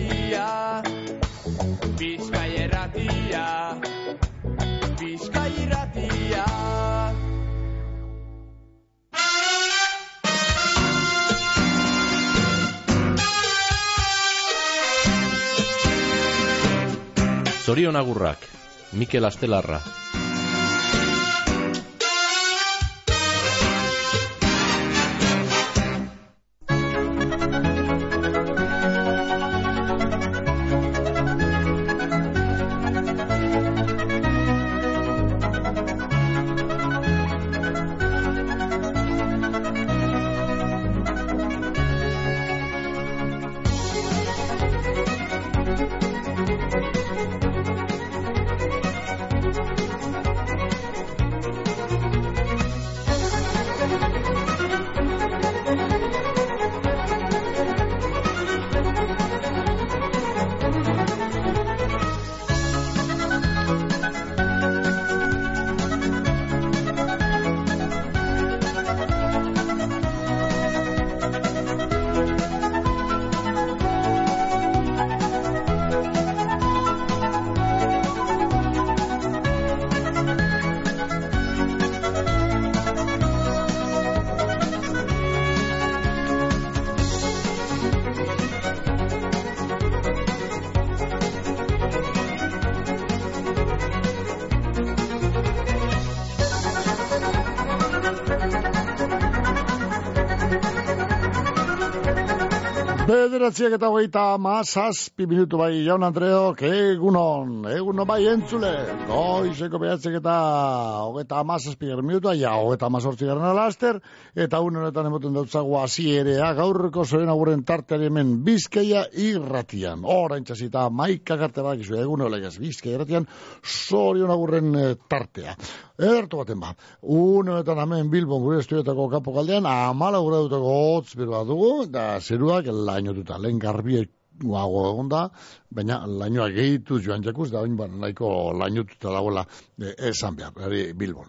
irratia Bizkai irratia Bizkai irratia Zorion agurrak, Mikel Astelarra. Bederatziak eta hogeita mazazpi minutu bai jaun Andreok, egunon, egunon bai entzule, goizeko behatziak eta hogeita mazazpi garen minutu, ja hogeita mazortzi garen alaster, eta un honetan emoten dautzago azierea, gaurreko zoren aguren tarteari hemen bizkeia irratian, orain txasita maika garte bak izu, egun holegaz bizkeia irratian, zorion agurren eh, tartea. Edertu baten ba, un honetan hemen Bilbon gure estudiotako kapo galdean, amala gure dutako hotz bat dugu, da zeruak lainotuta, lehen garbiek guago egon da, baina lainoa gehitu joan jakuz, da oin ba, nahiko lainotuta dagoela eh, esan behar, Bilbon.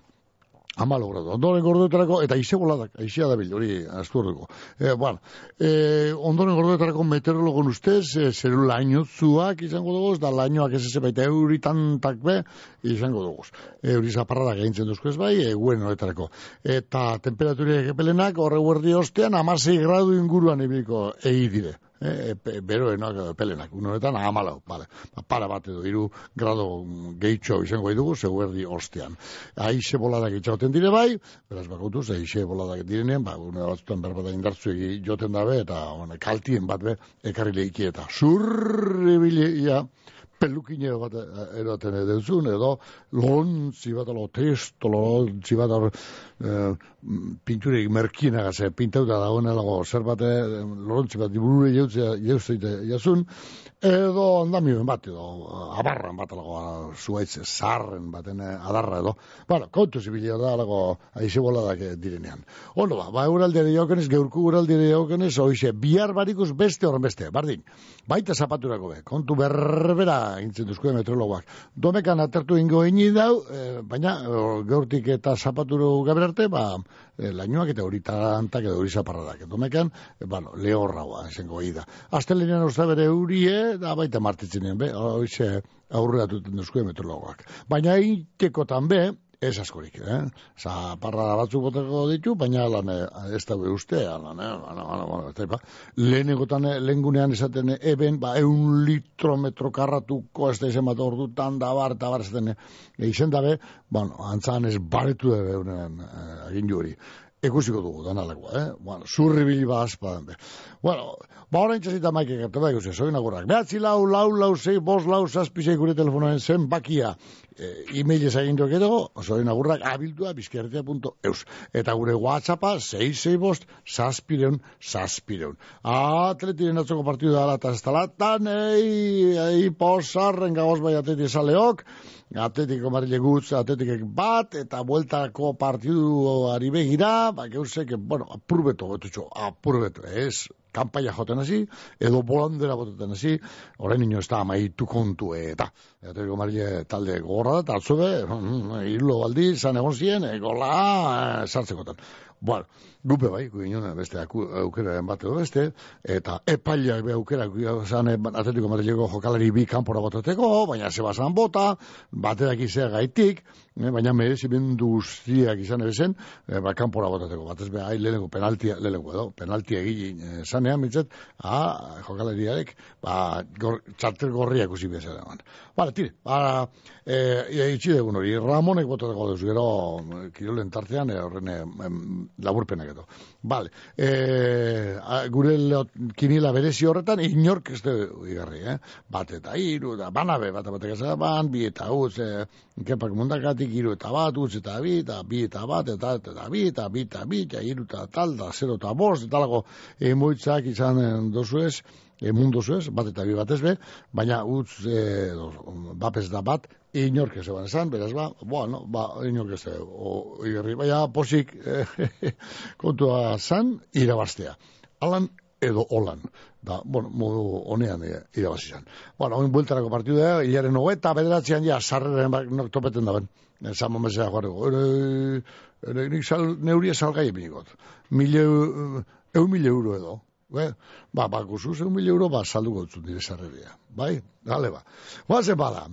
Amalo gradu. Ondoren gordoetarako, eta ize boladak, aizea da bil, hori asturreko. E, bueno, e, ondoren gordoetarako meteorologon ustez, e, zeru lainotzuak izango dugu, da lainoak ez ez baita euritantak be, izango dugu. Euri zaparradak egintzen duzko ez bai, eguen horretarako. Eta temperaturiak epelenak, horre guerdi ostean, amasei gradu inguruan ibiliko egi dire e, beroenak pelenak, unoretan amalau, vale. Ba, para bat edo, iru grado gehitxo izango dugu, zeguerdi ostean. Aixe boladak itxauten dire bai, beraz bakotuz, aixe boladak direnean, ba, une batzutan berbada indartzu joten dabe, eta one, kaltien bat be, ekarri lehiki eta surri bilia, pelukine bat eroten eduzun, edo lontzi bat, alo testo, lontzi bat, e, pinturik merkinagaz, e, pintauta dagoen elago, zer bat, lontzi bat, diburure jautzea, jauzeite, jasun, edo andamioen bat, edo abarran bat, elago, zuaitz, zarren baten adarra, edo, bueno, kontu zibilia da, elago, aize boladak direnean. Ono ba, ba, euraldiare jaukenez, geurku euraldiare jaukenez, oize, bihar barikus beste horren beste, bardin, baita zapaturako be, kontu berbera gintzen duzko metrologoak. Domekan atertu ingo ini dau, e, baina gaurtik eta zapaturu gaber arte, ba, e, lainoak eta hori tarantak edo hori zaparradak. Domekan, e, bueno, lehorraua, esengo da. Aztelenean usta bere eurie, da baita martitzenen, be, hoize aurrera duten duzko metrologoak. Baina itekotan be, ez askorik, eh? Za, parra batzu boteko ditu, baina lan eh, ez da uste, lan, eh? Bueno, bueno, bueno, ez da, lehen egotan, eh, esaten eben, ba, eun litro metro karratuko ez da izan bat ordutan, da bar, da bar, esaten, eizen dabe, bueno, antzan ez baretu da beunen eh, agin hori ikusiko dugu, danalakoa, eh? Bueno, zurri badan be. Bueno, ba hori entzazita maike gertu, bai guzti, soin agurrak. Behatzi lau, lau, lau, zei, bos, lau, zazpizei gure telefonoen zen bakia. E, e-mail ez egin duak edo, soin agurrak, abiltua, bizkerretia.eus. Eta gure whatsappa, zei, zei, bost, zazpireun, zazpireun. Atletiren atzoko partidu da alata ez talatan, ei, ei, posarren gagoz bai atleti esaleok, Atletiko marile gutz, atletikek bat, eta bueltako partidu ari begira, ba, geuzek, bueno, apurbeto, betutxo, apurbeto, ez, kampaia joten hasi, edo bolandera botetan hasi, orain ino ez da amaitu kontu, eta, atletiko marile talde gorra da, eta atzube, irlo baldi, zan egon ziren, egola, sartzekotan. Bueno, gupe bai, gu inoen beste aukeraren bat edo beste, eta epaileak be aukerak zan atletiko madrileko jokalari bi kanpora botateko, baina zebazan bota, baterak izea gaitik, eh, baina merezimendu guztiak izan ere eh, ba, kanpora botateko, batez be, hai, lehenengo penaltia, lehenengo edo, penaltia egin eh, zanean, mitzat, ah, jokalariarek, ba, gor, txartel gorriak ikusi bezala eman. Bale, tire, ba, e, itxi dugun hori, Ramonek botateko duzu, gero, eh, kirolen tartean, e, horren e, laburpenak edo. Bale, e, a, gure leo, kinila berezi horretan, inork ez du igarri, eh? Bat eta hiru, da, banabe, bat batek ez ban, bi eta utz, e, kepak mundakatik, hiru eta bat, utz eta bi, eta bi eta bat, eta eta bi, eta bi eta bi, eta hiru eta tal, da, zero eta bost, eta lago, emoitzak izan eh, dozu ez, e, mundu zuez, bat eta bi batez be, baina utz e, bapez da bat, inork ez eban esan, beraz ba, bueno, ba, inork ez igarri, baina posik e, kontua zan, irabaztea. Alan edo holan. Da, bueno, modu honean e, irabazi zan. Bueno, oin bueltarako partidu da, hilaren hogeta, bederatzean ja, sarreren bak, nok topeten daben. Zan momezea joareko. Ere, ere, nik sal, neuria salgai epinigot. Mille, eu mille euro edo. Be, ba, ba, guzuz, eun mil euro, ba, salduko dut dire sarreria. Bai? Gale, ba. Guazen bada.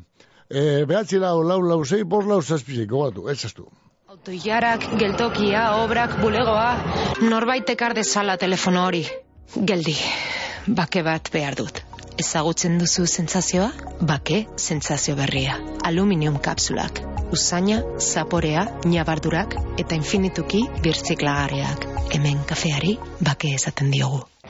E, behatzi lau, lau, lau, zei, bos, lau, zazpizik, gogatu, ez zaztu. Autoiarak, geltokia, obrak, bulegoa, norbait ekar dezala telefono hori. Geldi, bake bat behar dut. Ezagutzen duzu sentsazioa? Bake sentsazio berria. Aluminium kapsulak. Usaina, zaporea, nabardurak eta infinituki birtziklagarriak. Hemen kafeari bake esaten diogu.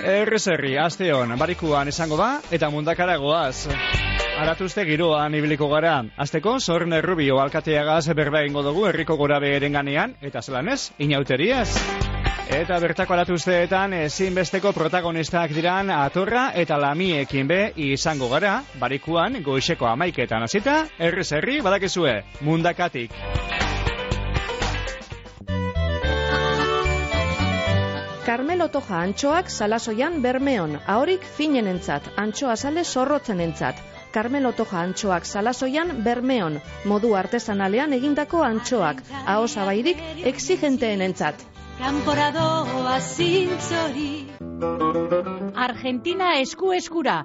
Errezerri, aste hon, barikuan izango da, eta mundakara goaz. Aratuzte giroan ibiliko gara. Azteko, zorn errubio alkateagaz berba egingo dugu herriko gora beheren ganean, eta zelan ez, inauteriaz. Eta bertako aratuzteetan ezinbesteko protagonistak diran atorra eta lamiekin be izango gara, barikuan goixeko amaiketan hasita, errezerri badakezue, mundakatik. Carmelo Toja antxoak salasoian bermeon, ahorik finenentzat, antxoa sale zorrotzenentzat. Carmelo Toja antxoak salasoian bermeon, modu artesanalean egindako antxoak, ahosabairik exigenteenentzat. Kanporadoa zintzori Argentina esku eskura.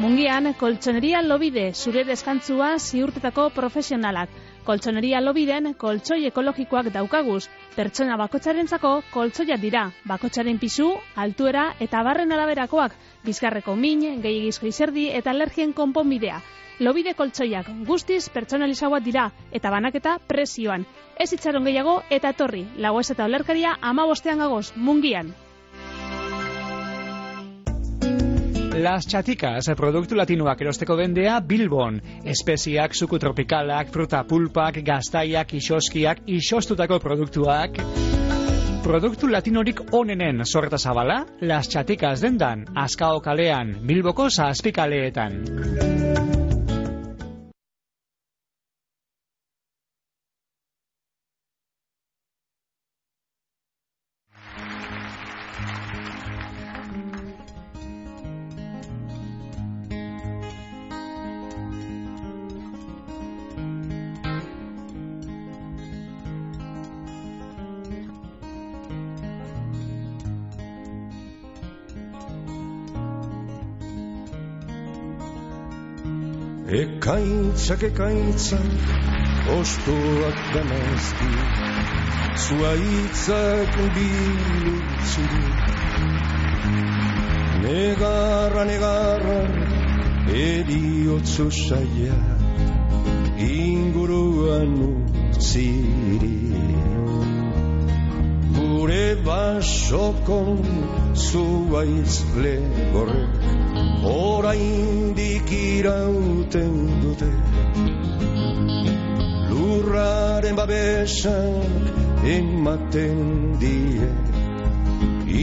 Mungian, koltsoneria lobide, zure deskantzua ziurtetako profesionalak. Koltsoneria lobiden, koltsoi ekologikoak daukaguz. Pertsona bakotxarentzako koltsoia dira. Bakotxaren pisu, altuera eta barren araberakoak. Bizkarreko min, gehiagizko izerdi eta alergien konponbidea. Lobide koltsoiak guztiz pertsonalizagoak dira eta banaketa presioan. Ez itxaron gehiago eta etorri. Lagoez eta olerkaria ama bostean gagoz, mungian. Las Chaticas, produktu latinoak erosteko dendea Bilbon. Espeziak, suku tropikalak, fruta pulpak, gaztaiak, isoskiak, isostutako produktuak. Produktu latinorik onenen sorta zabala, Las Chaticas dendan, Azkao kalean, Bilboko zazpikaleetan. Ekaitzak ekaitzak Ostuak demezki zuaitzak bilutzuri Negarra, negarra, eriotzu saia. Inguruan utziri. Gure basokon zuaitz legorrek oraindik irauten dute Lurraren babesak ematen die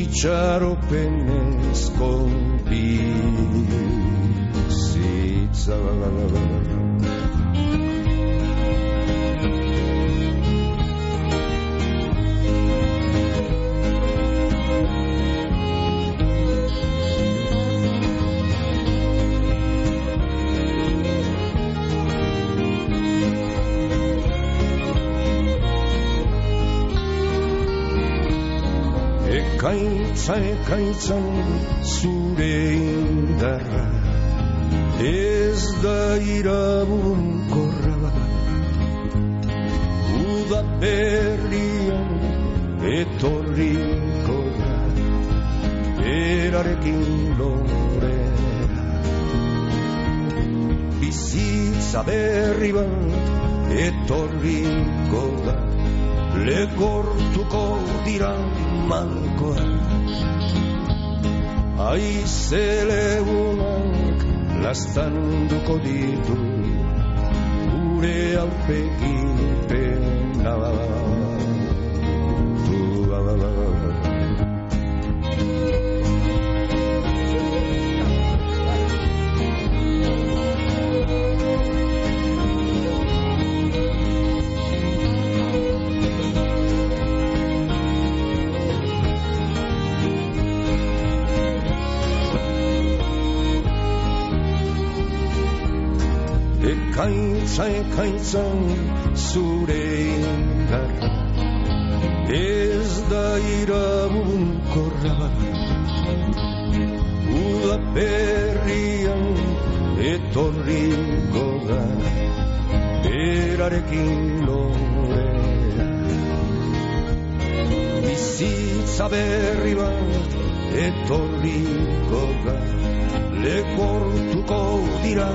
itxaropenezko bizitza. Ekaitza, ekaitza, zure indarra Ez da irabunkorra Uda berrian etorriko da Erarekin lorera. Bizitza berri bat etorriko da Legortuko dira malkoa Aizelegunak lastanduko ditu Gure aurpegin pena Ekaitza, ekaitza, zure indarra Ez da irabunkorra Uda berrian etorriko da Berarekin lorea Bizitza berri bat etorriko da Lekortuko dira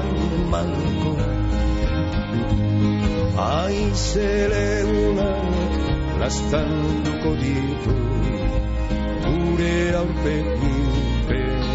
malkoa Aizelegunak lastanduko ditu Gure aurpegin pena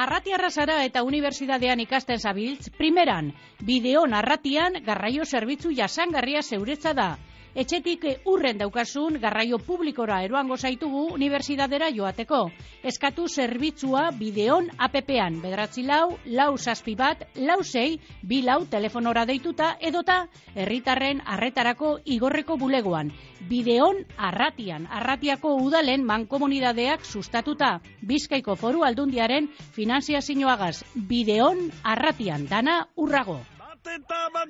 Arratiarra zara eta unibertsitatean ikasten zabiltz, primeran, bideo narratian garraio zerbitzu jasangarria zeuretza da. Etxetik urren daukasun garraio publikora eroango zaitugu unibertsitatera joateko. Eskatu zerbitzua bideon APP-an, bedratzi lau, lau saspi bat, lau sei, bi lau telefonora deituta edota herritarren arretarako igorreko bulegoan. Bideon arratian, arratiako udalen mankomunidadeak sustatuta. Bizkaiko foru aldundiaren finanziazioagaz, bideon arratian, dana urrago. Gertu bat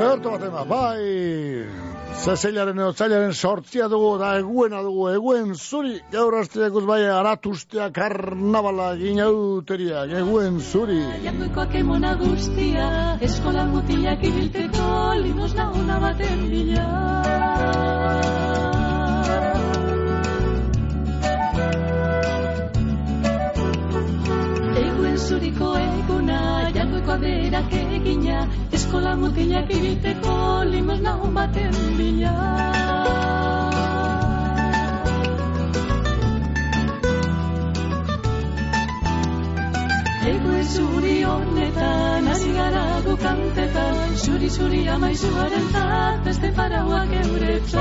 ema, bai, zezeilaren edo zailaren sortzia dugu, da eguena dugu, eguen zuri, gaur hasteakuz bai, aratustea, karnabala, ginauteria, eguen zuri. Janduikoak emona guztia, eskola mutilak ibilteko, limos laguna baten bila. Eguen zuriko eguna, janduiko berak egina, eskola mutilak ibilteko, limos lagun baten bila. Ego zuri honetan, hasi gara kantetan, zuri zuri amaizu garen zat, beste farauak euretzat.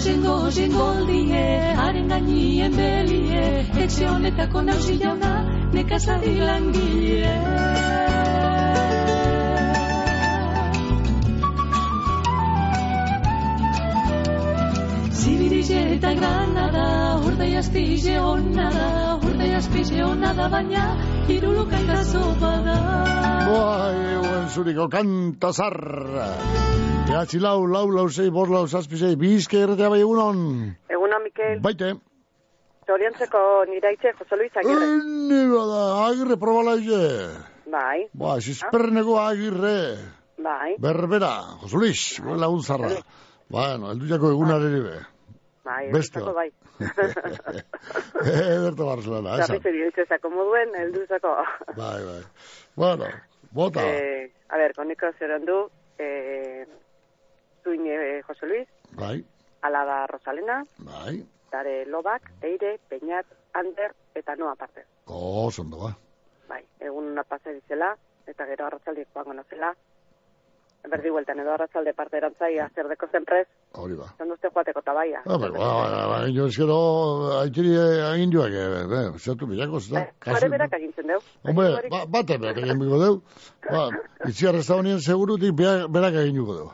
Ordu zengo zengoldie, haren gainien belie, etxe honetako nauzi jauna, nekazari langile. aspixe eta granada, urdei aspixe ona da, urdei aspixe ona da, baina iruluka ikaso bada. Bai, euen zuriko kanta zarra. Behatzi lau, lau, lau, zei, bor, lau, zazpi, zei, bizke erretea bai egunon. Eguna, Mikel, Baite. zoriontzeko niraitxe Jose Luis Agirre. Ni bada, agirre probala ize. Bai, Ba, zizperneko agirre. bai, Berbera, Jose Luis, gure lagun zarra. Bueno, eldu jako egunareri be. bai, eusako bat. bai. Ederto Barcelona, esan. Zerriz eri zako moduen, heldu zako. Bai, bai. Bueno, bota. Eh, a ver, koniko zeron du, eh, zuin eh, Jose Luis, Bai, alaba Rosalena, bai. dare Lobak, Eire, Peñat, Ander, eta noa parte. Oh, zondo, ba. Bai, egun una pase dizela, eta gero arratzaldi joango nazela. Berdi bueltan edo arratzalde parte erantzai azerdeko zenprez, Hori ba. zan duzte joateko tabaia. Ah, ba, ba, ba, ba, jo eskero, haitiri egin joak, eh, zatu bilako, zeta. Bare berak agintzen deu. Hombre, ba, bate berak egin biko deu. Ba, itziar da honien segurutik berak egin juko deu.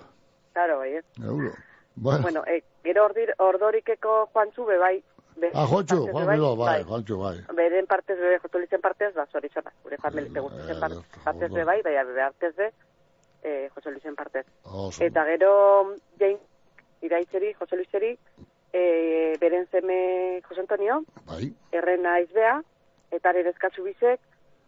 Claro, bai, ez. Euro. Bueno, Bueno, eh, gero ordir, ordorikeko Juantzu be bai. Be, ah, Jontxu, partez be Juan Bilo, bai, bai. Beren partez be, jotolitzen partez, ba, zorizona. Gure familite guztien part, partez be bai, baina be partez be, eh, Jose Luisen partez. Oso. Eta gero, jain, iraitzeri, Jose Luiseri, eh, beren zeme Jose Antonio, Bai, errena izbea, eta ere bizek,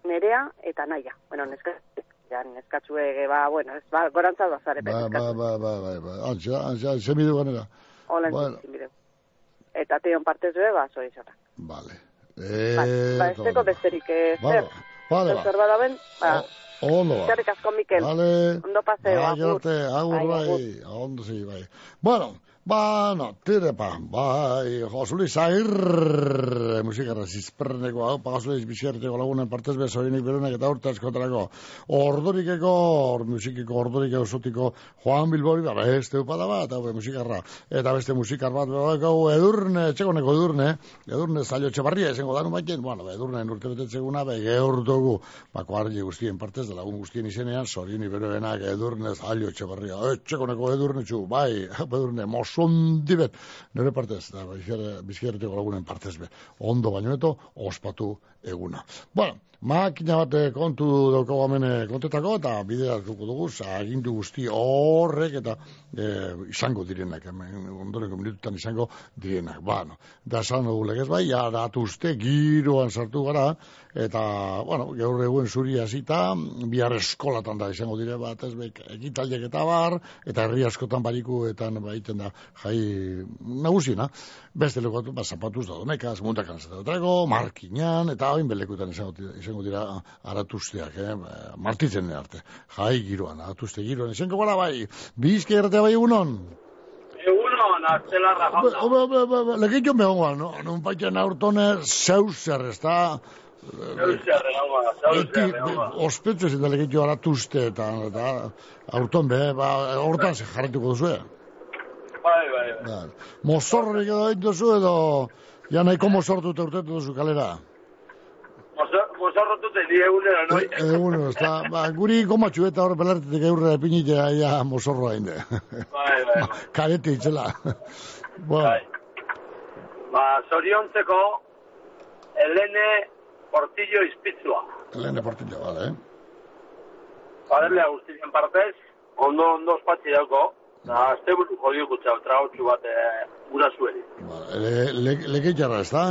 nerea eta naia. Bueno, neskatzu, ja, neskatzu ege, ba, bueno, ez, ba, gorantza bazare, ba, ba, ba, ba, ba, ba, antxa, antxa, semidu ganera. Hola, Bueno. bueno. Eta teon partez be, ba, zorizona. Vale. Ba, Eh, ba, ez teko besterik, eh, Vale, zer? vale, ba. Zer badaben, ba, Ondo ba. eskerrik asko, Mikel. Vale. Ondo paseo, Bai, agur. arte, agur, Bai, bai, ondo zi, bai. Bueno, ba, no, tire pa, bai, Josuli Zagir, musikarra zizperneko, hau, pa Josuli bizierteko lagunen partez bezorinik berenak eta urte askotarako. Ordorikeko, or, musikiko ordorikeko zutiko Juan Bilbori, da, beste upada bat, hau, musikarra. Eta beste musikar bat, hau, edurne, txekoneko edurne, edurne zailo txebarria, esengo danu baiten, bueno, edurne urte betetzeguna, ba, gehor dugu, bako argi guztien partez, da lagun guztien izenean, zorioni beroenak edurne zailo txebarria, etxekoneko edurne txu, bai, edurne, mosundi bet, nire partez, da, bizkierreteko lagunen partez be, ondo bainoeto, ospatu eguna. Bueno, makina bat eh, kontu daukagu hemen eh, kontetako eta bideratuko dugu, agindu guzti horrek eta eh, izango direnak, hemen ondoreko minututan izango direnak. Bueno, da esan dugu legez bai, jaratu uste, giroan sartu gara, eta, bueno, gaur egun zuri hasita, bihar eskolatan da izango dire bat, ez bek, ekitaldiak eta bar, eta herri askotan barikuetan baiten da jai nagusiena, beste lekatu, ba, zapatuz da donekaz, mundakan zetatrako, markinan, eta hain belekutan izango, izango dira aratuzteak, eh? ba, martitzen arte, jai giroan, aratuzte giroan, izango gara bai, bizke erratea bai egunon? Egunon, Hombre, jauna. hombre, hombre, hombre, lekitxo megongoan, no? Nun paiten aurtone zeuzer, ez da... Zauzer, egongo da, lekitxo aratuzte, eta, eta aurton be, ba, hortan ze jarretuko duzu, Bai, bai, bai. Ba, mozorrik edo egin duzu edo ja nahiko mozortu eta urtetu duzu kalera. Mozo- Mozorrotute ni egunero, noi? E, egun, ez da, ba, guri gomatxu eta hor belartetik eurre epinite aia mozorroa inde. Bai, bai, bai. Karete itzela. bueno, Ba, zoriontzeko, Elene Portillo izpitzua. Elene Portillo, vale, eh? Baderlea guztien partez, ondo ondo ospatzi dauko, da, azte buru jodio kutsa, trautxu bat, e, gura zueri. Le, le, lekeitzarra, ez da?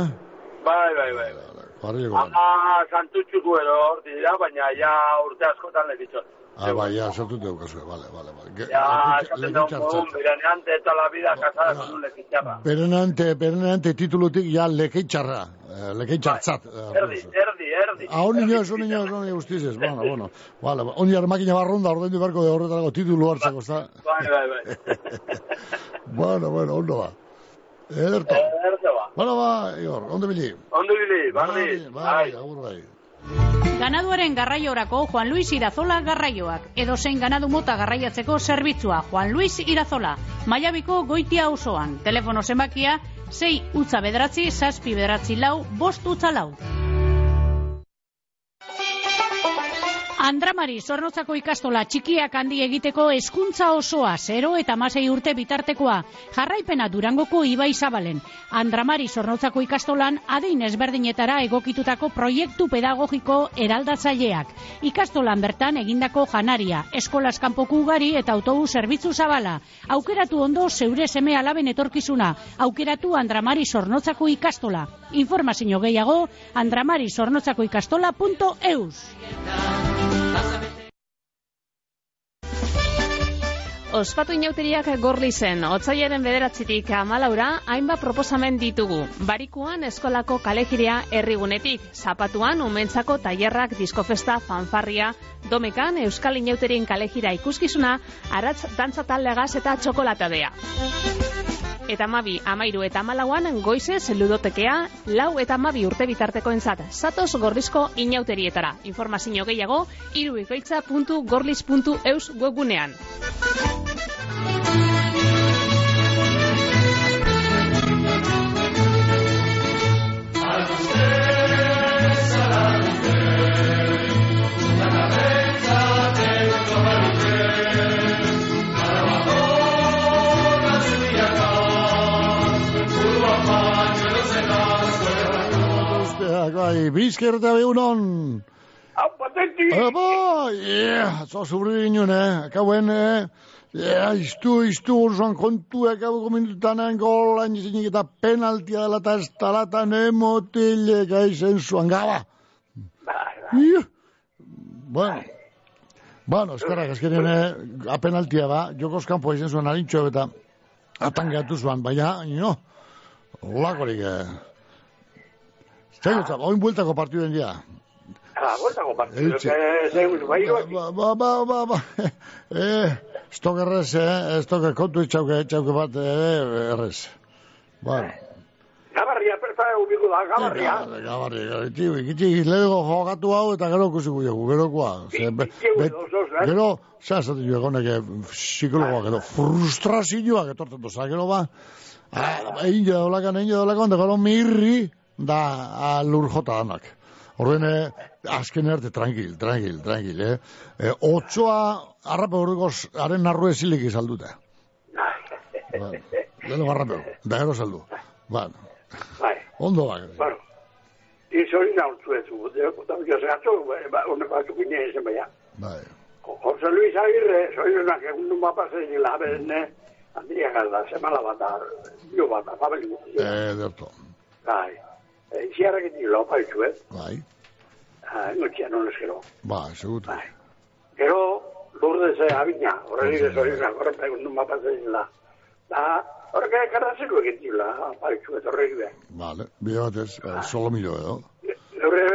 Bai, bai, bai. Jarri egon. Ama santutxuko hor dira, baina ja urte askotan lekitzot. Ah, bai, ja, sartu daukazue, vale, vale, vale. Ge- Ja, esaten lekeitzartzat. beraneante eta la vida casada con un lekitzarra. Berenante, berenante titulutik ja lekeitzarra, eh, lekeitzartzat. eh, Erdi, erdi, erdi. Ah, un niño, un niño, un niño guztizez, bueno, bueno. Vale, ba, on makina barrunda ordaindu beharko de horretarako titulu hartzako, ezta? Bai, bai, bai. Bueno, bueno, ondo ba. Ederto. Erdi ba. Bueno, ba, Igor, ondo bili. Ondo bili, barri. Bai, agur bai. Ganaduaren garraiorako Juan Luis Irazola garraioak. Edo zein ganadu mota garraiatzeko zerbitzua Juan Luis Irazola. Maiabiko goitia osoan. Telefono zenbakia 6 utza bederatzi, zazpi bederatzi lau, bost utza lau. Andramari Zornotzako ikastola txikiak handi egiteko hezkuntza osoa 0 eta 16 urte bitartekoa. Jarraipena Durangoko Ibai Zabalen. Andramari Zornotzako ikastolan adin ezberdinetara egokitutako proiektu pedagogiko eraldatzaileak. Ikastolan bertan egindako janaria, eskolas kanpoku ugari eta autobus zerbitzu zabala. Aukeratu ondo zeure seme alaben etorkizuna. Aukeratu Andramari Zornotzako ikastola. Informazio gehiago Pásame. Ospatu inauteriak gorli zen, otzaiaren bederatzitik amalaura, hainbat proposamen ditugu. Barikuan eskolako kalejirea herrigunetik, zapatuan umentzako tailerrak diskofesta fanfarria, domekan euskal inauterien kalejira ikuskizuna, aratz dantza tallegaz eta txokolatadea. Eta mabi, amairu eta malauan goizez ludotekea, lau eta mabi urte bitarteko entzat. Zatoz gorlizko inauterietara. Informazio gehiago, iruikoitza.gorliz.eus webgunean. Bai, bizker eta behunon. Apateti! Aba, yeah, zo zubri ginen, eh? Akauen, eh? Yeah, iztu, iztu, urzuan kontu, akabo minutan gola, nizinik eta penaltia dela eta ez talatan emotile, gaizen zuan gaba. Yeah. Bueno, bueno, eskerrak, eskerien, eh, a penaltia ba, jokos kanpo izen zuen alintxo eta atangatu zuan, baina, no, olakorik, eh. Zegutza, oin bueltako partiduen dia. Ah, bueltako partidu, Elche. que zeus, bai, bai. Ba, ba, Eh, estok errez, eh, estok kontu itxauke, itxauke bat, eh, errez. Bueno. Gabarria, perta ubiko da, gabarria. Gabarri, gabarri, gabarri, ikitzi, lehego jogatu hau eta gero kusiko dugu, gerokoa. Gero, zera zaten jo egonek, eh, psikologoa, gero, frustrazioak etortzen doza, gero ba, ah, egin jo dolakan, egin jo dolakan, da gero mirri, da, lur jota danak. Horren, eh, azken arte, tranquil, tranquil, tranquil, eh? eh otsoa, arrape horrekoz, haren narru ezilik izaldute. Bueno, Lelo arrape, da gero saldu. Bueno, Bai, ondo ba. bueno. Iso hori nautzu ez du, eta jo zehatzu, hone batzuk gine ezen baina. Bai. Jose Luis Agirre, soirenak egun dun bapa zein laberen, handia galda, semala bat da, jo bat da, fabeli guzti. Eh, derto. Bai, iziarrak eti lopa itzu, eh? Bai. Notxia, non eskero. Ba, segutu. Gero, lurdez abina, horreli de soirenak, horrek egun dun bapa zein la. Da, horrek ekarrazeko egin dila, paritzu, eta horrek be. Vale, bide batez, eh, solo milo edo. Gure,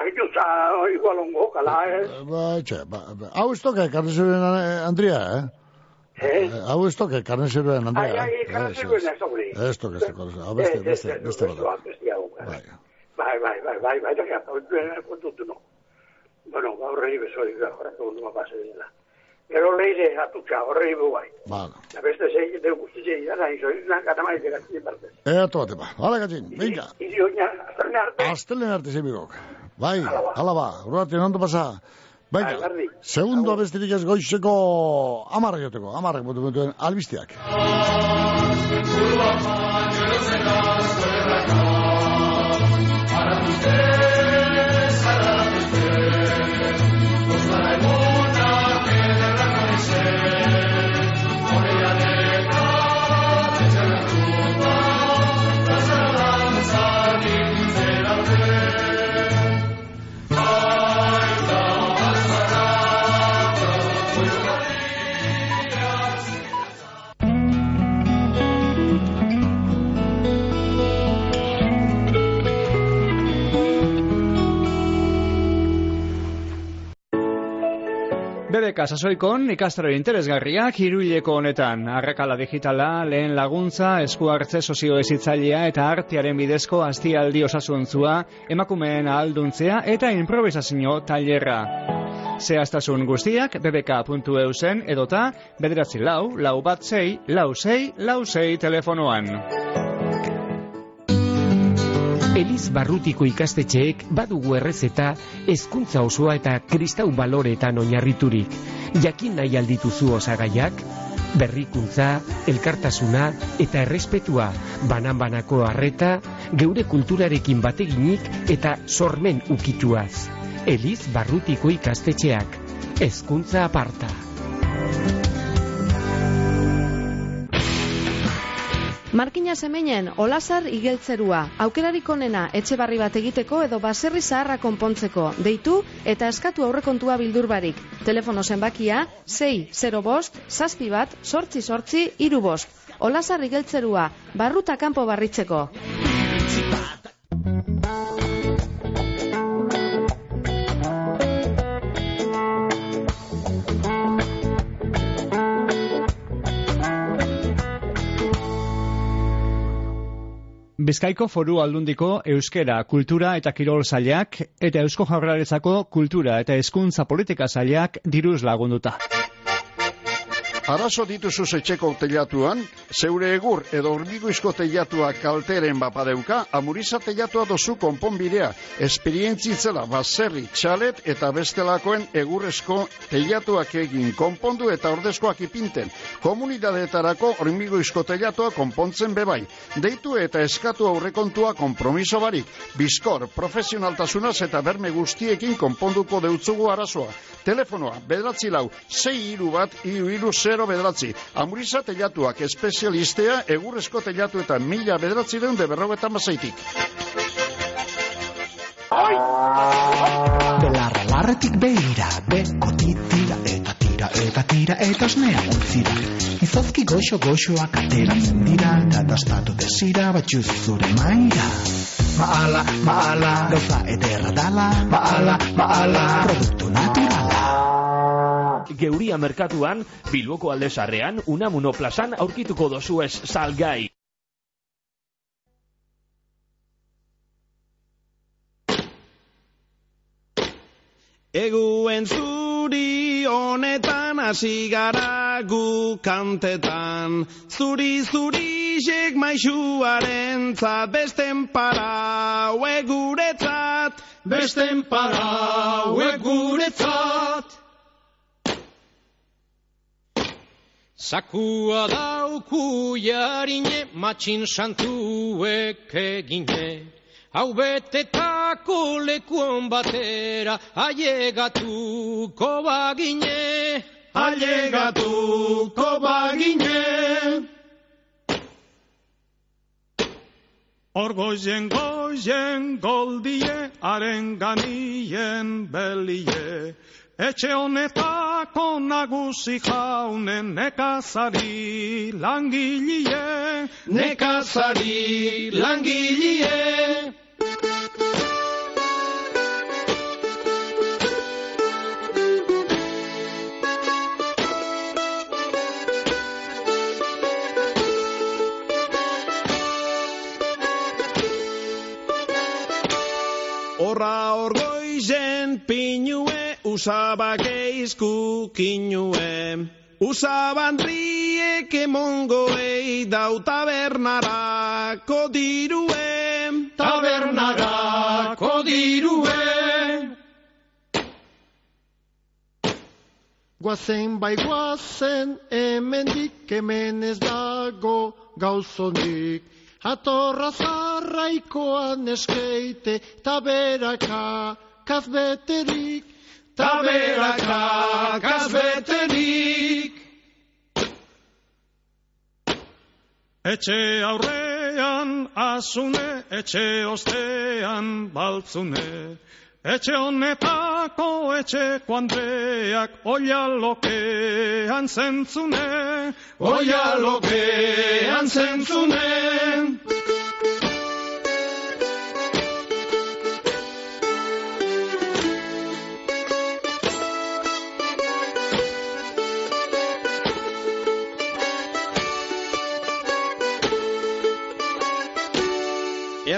agitutza, igual ongo, kala, ez? Ba, etxe, ba, ba. Hau ez toke, karne zeruen Andria, eh? Eh? Hau ez toke, karne zeruen Andria. Ai, ai, eh? karne Ez, zeruen ez. ez, hori. Ez toke, ez toke, beste, beste, beste bat. Beste hau, bai. Bai, bai, bai, bai, bai, da kontutu no. Bueno, gaur rei bezoi, horrek egun duma pase dira. Gero leire atutxa, horrei bu bai. Vale. Da beste zei, de guzti zei, da nahi, zoi, gata maite gazti parte. Eh, toate ba. Hala gatzin, venga. Izi oina, azterne arte. Astelen arte zebigok. Bai, hala ba, urratien ondo pasa. Venga, Bai, gardi. segundo besterik ez goizeko amarra joteko, amarrak botu botu albisteak. BBK sasoikon ikastaro interesgarriak hiruileko honetan. Arrakala digitala, lehen laguntza, esku hartze sozio ezitzailea eta artearen bidezko aztialdi osasuntzua, emakumeen ahalduntzea eta improvisazio tailerra. Zehaztasun guztiak bbk.eusen edota bederatzi lau, lau bat zei, lau zei, lau zei telefonoan. Eliz barrutiko ikastetxeek badugu errezeta hezkuntza osoa eta kristau baloreetan oinarriturik. Jakin nahi aldituzu osagaiak? Berrikuntza, elkartasuna eta errespetua, banan-banako harreta, geure kulturarekin bateginik eta sormen ukituaz. Eliz barrutiko ikastetxeak. Hezkuntza aparta. Markina semenen, olasar igeltzerua, aukerarik onena etxe barri bat egiteko edo baserri zaharra konpontzeko, deitu eta eskatu aurrekontua bildurbarik. Telefono zenbakia, 6 0 bost, zazpi bat, sortzi sortzi, iru bost. Olasar igeltzerua, barruta kanpo barritzeko. Bizkaiko foru aldundiko euskera, kultura eta kirol zailak eta eusko jaurlaritzako kultura eta hezkuntza politika zailak diruz lagunduta. Arazo dituzu etxeko teilatuan, zeure egur edo hormiguizko teilatua kalteren bapadeuka, amuriza teilatua dozu konponbidea, esperientzitzela baserri, txalet eta bestelakoen egurrezko teilatuak egin konpondu eta ordezkoak ipinten. Komunidadeetarako hormiguizko teilatua konpontzen bebai. Deitu eta eskatu aurrekontua kompromiso barik. Bizkor, profesionaltasunaz eta berme guztiekin konponduko deutzugu arazoa. Telefonoa, bedratzi lau, zei iru bat, iru iru zero bedratzi. Amuriza telatuak espezialistea, egurrezko telatu eta mila bedratzi deun de berrogeta mazaitik. Belarra larretik beira, beko titira eta tira eta tira eta osnea utzira. Izozki goxo goxoak ateratzen dira, eta dastatu desira batxuz zure maira. Maala, maala, gauza ederra dala, maala, maala, produktu naturala. Geuria merkatuan, Bilboko aldezarrean, Unamuno plazan aurkituko dozu ez salgai. Eguen zuri honetan hasi gara gu kantetan. Zuri zuri xek maixuaren zat besten para guretzat. Besten para guretzat Zakua dauku jarine matxin santuek egine. Hau betetako lekuon batera ailegatuko bagine. Ailegatuko bagine. Orgoien goien goldie haren ganien belie Etxe honetako nagusi jaunen nekazari langilie Nekazari langilie Horra orgoizen pinue usaba geizku kinue Usabandriek emongoei dau tabernarako dirue Tabernarako dirue Guazen bai guazen hemendik hemen ez dago gauzonik. Atorra zarraikoan eskeite taberaka kazbeterik Taberaka kazbeterik Etxe aurrean asune, etxe ostean baltzune. Etxe honetako etxe kuandreak oialokean zentzune. Oialokean zentzune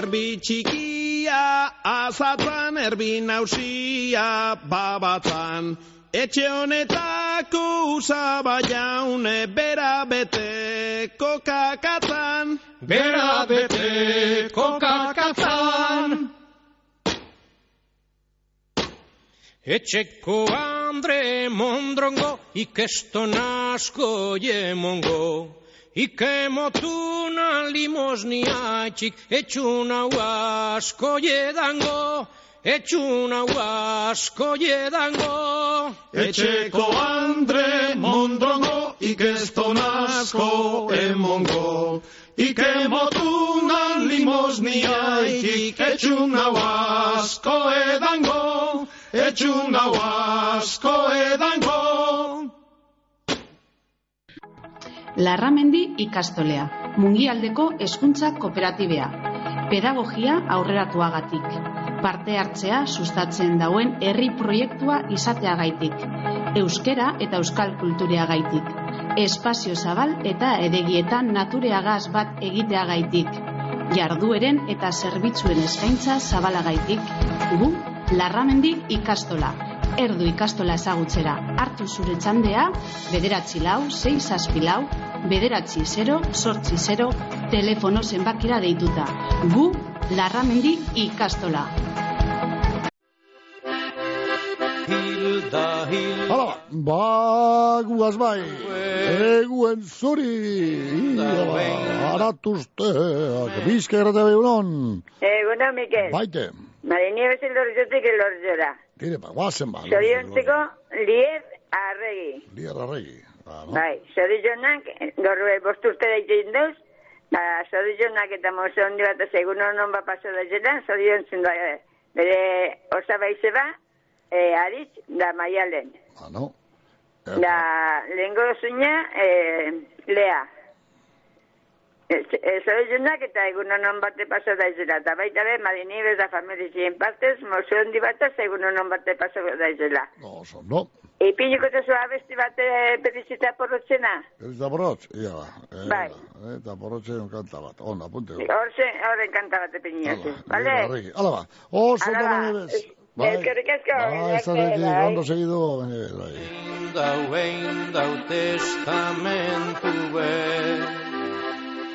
erbi txikia, azatan erbi nausia, babatan. Etxe honetako usaba jaune, bera bete kokakatan. Bera bete kokakatan. Etxeko Andre Mondrongo, ikesto nasko jemongo, ikemotu motuna limosniatxik, etxuna asko jedango. Etxuna asko jedango. Etxeko Andre Mondrongo, ikeston asko emongo. Ike motunan limosniaik, etxuna asko edango. Etxuna asko edango. Larramendi ikastolea, mungialdeko hezkuntza kooperatibea. Pedagogia aurreratuagatik. Parte hartzea sustatzen dauen herri proiektua izateagaitik. Euskera eta euskal kultureagaitik. Espazio zabal eta edegietan natureagaz bat egiteagaitik. Jardueren eta zerbitzuen eskaintza zabalagaitik. Gu, Larramendi ikastola. Erdu ikastola ezagutzera. Hartu zure txandea, bederatzi lau, sei zazpi lau, bederatzi 0, sortzi 0, telefono zenbakira deituta. Gu, Larramendi ikastola. Hala, ba, guaz bai, eguen zuri, ba, aratuzteak, bizka errate behunon. Eguno, Mikel. Baite, Mari Nieves elorzotik elorzora. Dire, ba, guazen ba. Zoriontzeko, lier arregi. Lier arregi. Ba, no? Bai, zorionak, gaur bost urte daite induz, ba, zorionak eta mozo hondi bat segun honon ba paso da zela, zoriontzen da, eh, bere osabaize ba, e, aritz, da maialen. Ba, no? Da, lehengo zuina, e, lea. Zorionak eta egun honon bate paso da zela, eta baita be, marinibes da familizien partez, mozo hondi bat segun honon bate paso da zela. No, son, no. Ipiniko tezu abesti bat e, pedizita porrotzena. Ez da borrotz, ia ba. Eh, Bai. Eta borrotzen kanta bat, on, apunte. Horze, horren kanta bat epiniozu, bale? Arregi, hala ba. Oso Hala da ba. manibes. Bai, Eskerrik asko. bai, ez arreki, bai. ondo segidu, manibes, bai. Dau ein dau testamentu be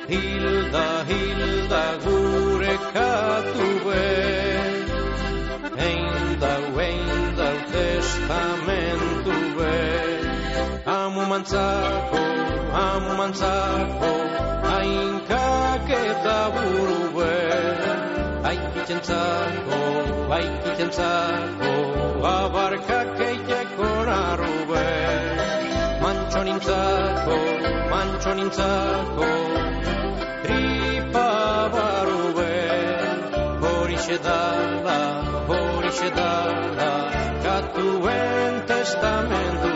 Hilda, Hilda gure katu be Ein dau ein dau testamentu be Amu mantzako, amu mantzako Hainkak eta buru be Aikitzen-zako, aikitzen-zako Abarkak eiteko narube Mantxo nintzako, mantxo nintzako Tripa barube Horixe dala, horixe dala Katuen testamentu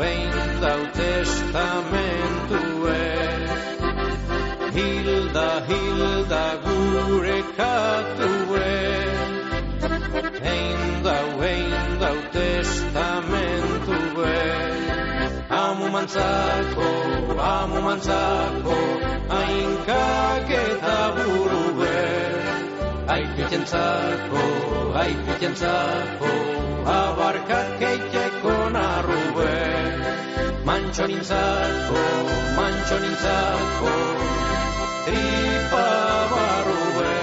Ein dau, testamentue Hilda, Hilda gure katue Ein dau, ein dau testamentue mantzako Ainkak eta burube Aikitzen-zako, aikitzen-zako, abarkak eiteko narrube. Mantxo nintzako, mantxo nintzako, tripa barrube.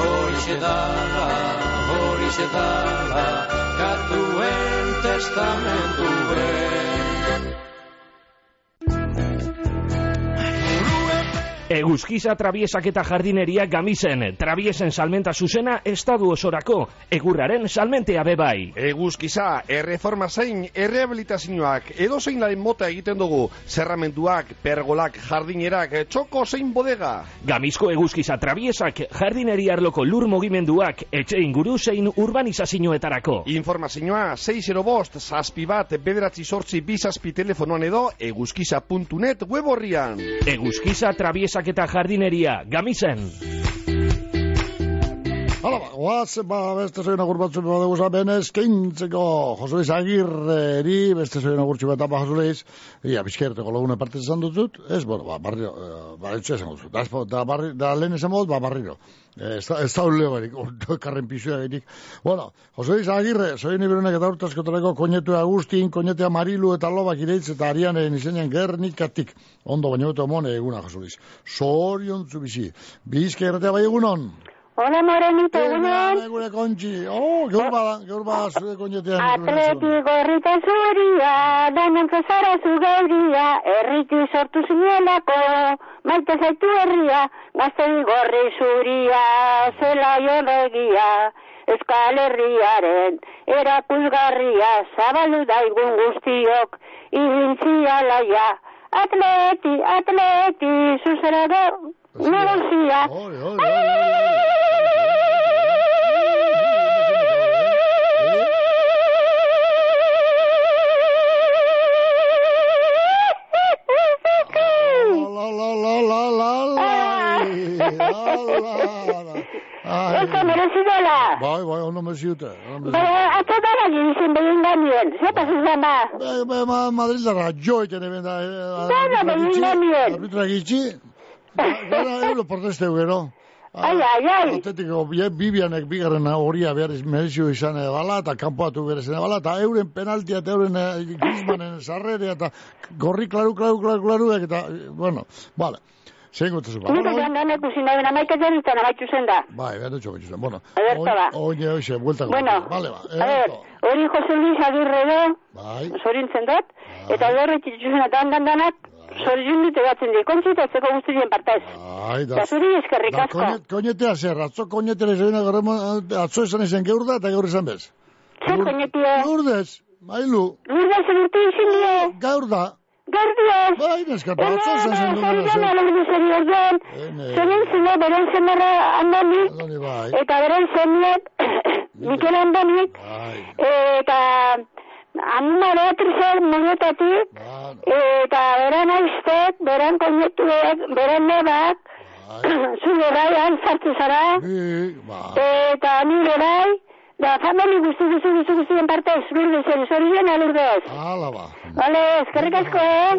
Horixe dala, horixe dala, katuen testamentu Eguzkiza trabiesak eta jardineria gamisen, trabiesen salmenta zuzena estadu osorako, egurraren salmentea bebai. Eguzkiza, erreforma zein, errehabilitazioak, edo zein laren mota egiten dugu, zerramenduak, pergolak, jardinerak, txoko zein bodega. Gamizko eguzkiza trabiesak, jardineria arloko lur mugimenduak, etxe inguru zein urbanizazioetarako. Informazioa 6 bost, zazpi bat, bederatzi sortzi bizazpi telefonoan edo eguzkiza.net web horrian. Eguzkiza trabiesak eta jardineria, gamisen. Hala, ba, guaz, ba, beste zoin agur batzu bat dugu zaben eskintzeko Josu Luis Agirreri, beste zoin agur txu bat apa Josu Luis, ia, bizkerteko lagune parte esan dut, ez, bueno, ba, barrio, ba, etxe esan dut, da, barri, da lehen esan dut, ba, barriro. Eh, Ez da, leo berik, karren pizua gaitik. Bueno, Jose Luis Agirre, zoin iberunek eta urtaskotareko koñetu Agustin, koñetea Marilu eta Lobak ireitz eta Arianen izenean gernikatik. Ondo baina beto mone eguna, Jose Luis. Zorion zu bizi. Bizka erratea bai egunon. Hola, Morenito, egunon. Egure kontxi. Oh, gaur bada, gaur bada zure koñetean. Atleti gorrita zuria, danan zara zu gauria, erriti sortu zinelako, maite zaitu herria, gaztei gorri zuria, zela jonegia, eskal herriaren, erakusgarria, zabalu daigun guztiok, irintzia laia, atleti, atleti, zuzera go, negozia. La, la, la, la, la, la, Eso merezidola. Bai, bai, ondo meziute. Baina, atzo dara gizien begin ganien, zeta zuzan ba. Bai, bai, ma, Madrildarra joiten eben da. Dara begin ganien. Arbitra gitxi. Gara, euro protesteu gero. Ai, ai, ai. Atetiko Bibianek bigarren horia behar merezio izan bala, eta kanpoatu behar izan bala, eta euren penaltia, eta euren eh, Griezmannen sarrerea, eta gorri klaru, klaru, klaru, klaru, eta, eh, bueno, bale. Zein gutzu ba. Nik esan da neku zin dauen amaika jarritan amaitu zen da. Bai, behar dutxo gutxu zen. Bueno, Ederto ba. oine, oixe, buelta Bueno, Bale, ba. a ver, hori Jose Luis Agirre do, Bai. zorintzen dut, eta dorre txitxuzen eta handan danak, zorin dute batzen di, kontzitatzeko guztien partez. Ai, da. Da zuri eskerrik asko. koñet, koñetea zer, atzo koñetere zein agarremo, atzo esan izan geur da, eta gaur izan bez. Zer koñetia? Lourdes, mailu. Lourdes urte izin die. Gaur da. Gaur dio. Bai, neskata, atzo esan izan Ene, dugula zari zer. Lourdes eri ordean, zeren zine beren zenara andani, bai. eta beren zeniet, Mikel Andonik, eta Anna Beatrizer Muñetatik, eta beren aiztek, beren koñetuek, beren nebak, zure bai, antzartu zara, eta nire bai, da famili guzti guzti guzti guztien partez, Lourdesen, zorien alurdez. Hala ba. Vale, eskerrik asko, eh?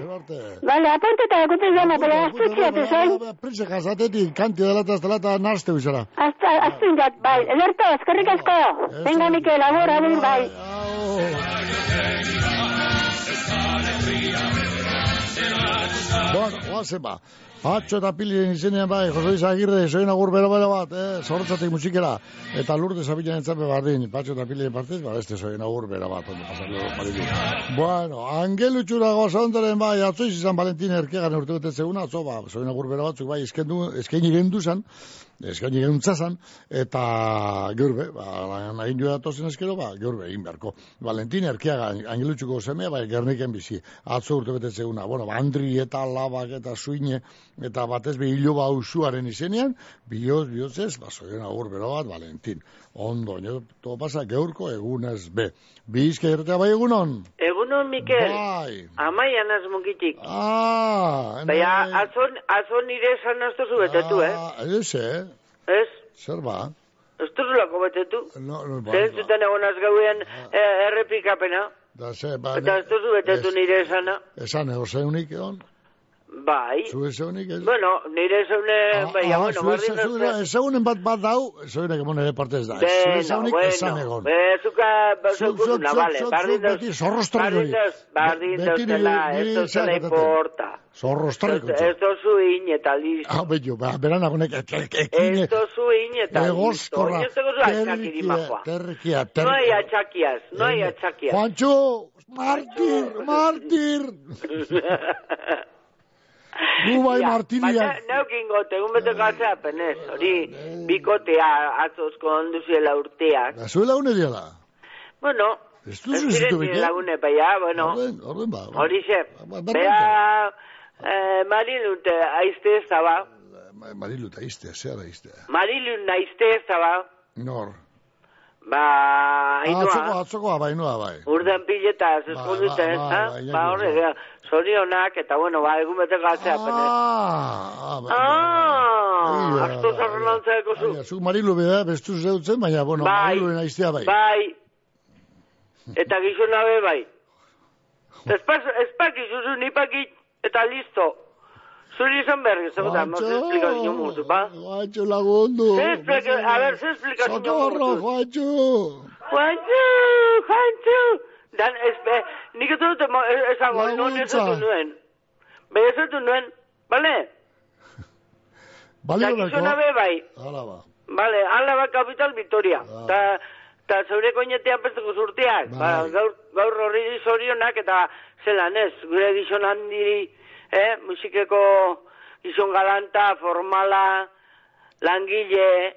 Vale, apunte eta akute jana, pero astutxiatu zain. Pritze jasatetik, kanti dela eta estela eta nazte bizara. Hasta, hasta indat, bai. Ederto, eskerrik asko. Venga, Mikel, agur, agur, bai. Bueno, oazen ba. Patxo eta pilien izenean bai, Jose Luis Agirre, soin agur bero bero bat, eh, zorrotzatik musikera. Eta lurde zabilan entzape bardin, patxo eta pilien partez, ba, este soin agur bero bat, ondo marilu. Bueno, angelu txura gozondoren bai, atzo izan Valentin erkegan urte gute zeguna, atzo, ba, soin agur bero batzuk bai, eskendu, eskaini gendu zan, eskaini genuntza zan, eta geurbe, ba, nahin joa tozen eskero, ba, geurbe, egin beharko. Valentin erkeaga, angelutxuko semea, bai, gerniken bizi, atzo urte bete zeguna, bueno, ba, Andri eta Labak eta Suine, eta batez be iloba usuaren izenean, bioz, bioz ez, basoien agur bero bat, Valentin. Ondo, to pasa, geurko egunez be. Bizka irtea bai egunon? Egunon, Mikel. Bai. Amaian az mugitik. Ah, Baina, atzo, atzo nire esan aztu zu betetu, eh? Ez, eh? Ez? Zer ba? Ez duzulako betetu. No, no, ba, Zer zuten egon azgauen eh, errepikapena. Da, ze, ba, Eta ez duzu betetu nire esana. Esan ego zeunik egon? Bai. Zu zeunik ez? Bueno, nire zeune, baina, bueno, bardin zu Ezagunen bat bat dau, zeunek emon ere partez da. Zu Beno, zeunik esan egon. bueno, bezuka, bezukuna, vale, bardin duz, Beti zorrostarri bardin duz, bardin duz, dela, ez duzela importa. Zorrostarri Ez dozu in eta listo. Ah, bello, ba, beran agonek, Ez dozu in eta listo. Egoskorra, atxakiri majoa. terkia, No terkia. hay atxakiaz, no hay atxakiaz. Juancho, martir, martir. Gu bai martiriak. Baina, neukin gote, egun bete galtzea penez, hori bikotea atzozko onduziela urteak. Da, zuela une diela. Bueno, Ez ez duzu diren zitu nire lagune, baina, bueno, Orden, orden ba. hori xe, bea, eh, marilute aizte ez da ba, Ma- Marilu eta iztea, zea da iztea. marilun naizte ez da ba, Nor. ba, Ah, Atzoko, ainhoa, atzokoa bai, noa bai. urden pileta, zeskunduten, ba, ha? ba, Ba, horre, zorionak, eta bueno, ba, egun bete penez. Ah. Ah, asto zarren lantzeko zu. Zuk Marilu beda, bestu zeutzen, baina, bueno, Bai. Marilu naiztea bai. Bai. Eta gizona be bai. Espak izuzu nipakit eta listo. Zuri izan berri, zeu da, no se explica niño mutu, ba? Juancho lagundu. Se explica, a ver, se explica niño Socorro, mutu. Juancho. Juancho, Dan, espe, nik ez dut ez- esango, non ez dut nuen. Be ez dut nuen, bale? Bale, be bai. Hala ba. Vale, ala ba kapital Vitoria. Ta, ta zeure koinetean pesteko zurteak. Ba, gaur, gaur horri zorionak eta zelan ez, gure gizon handi, eh, musikeko gizon galanta, formala, langile,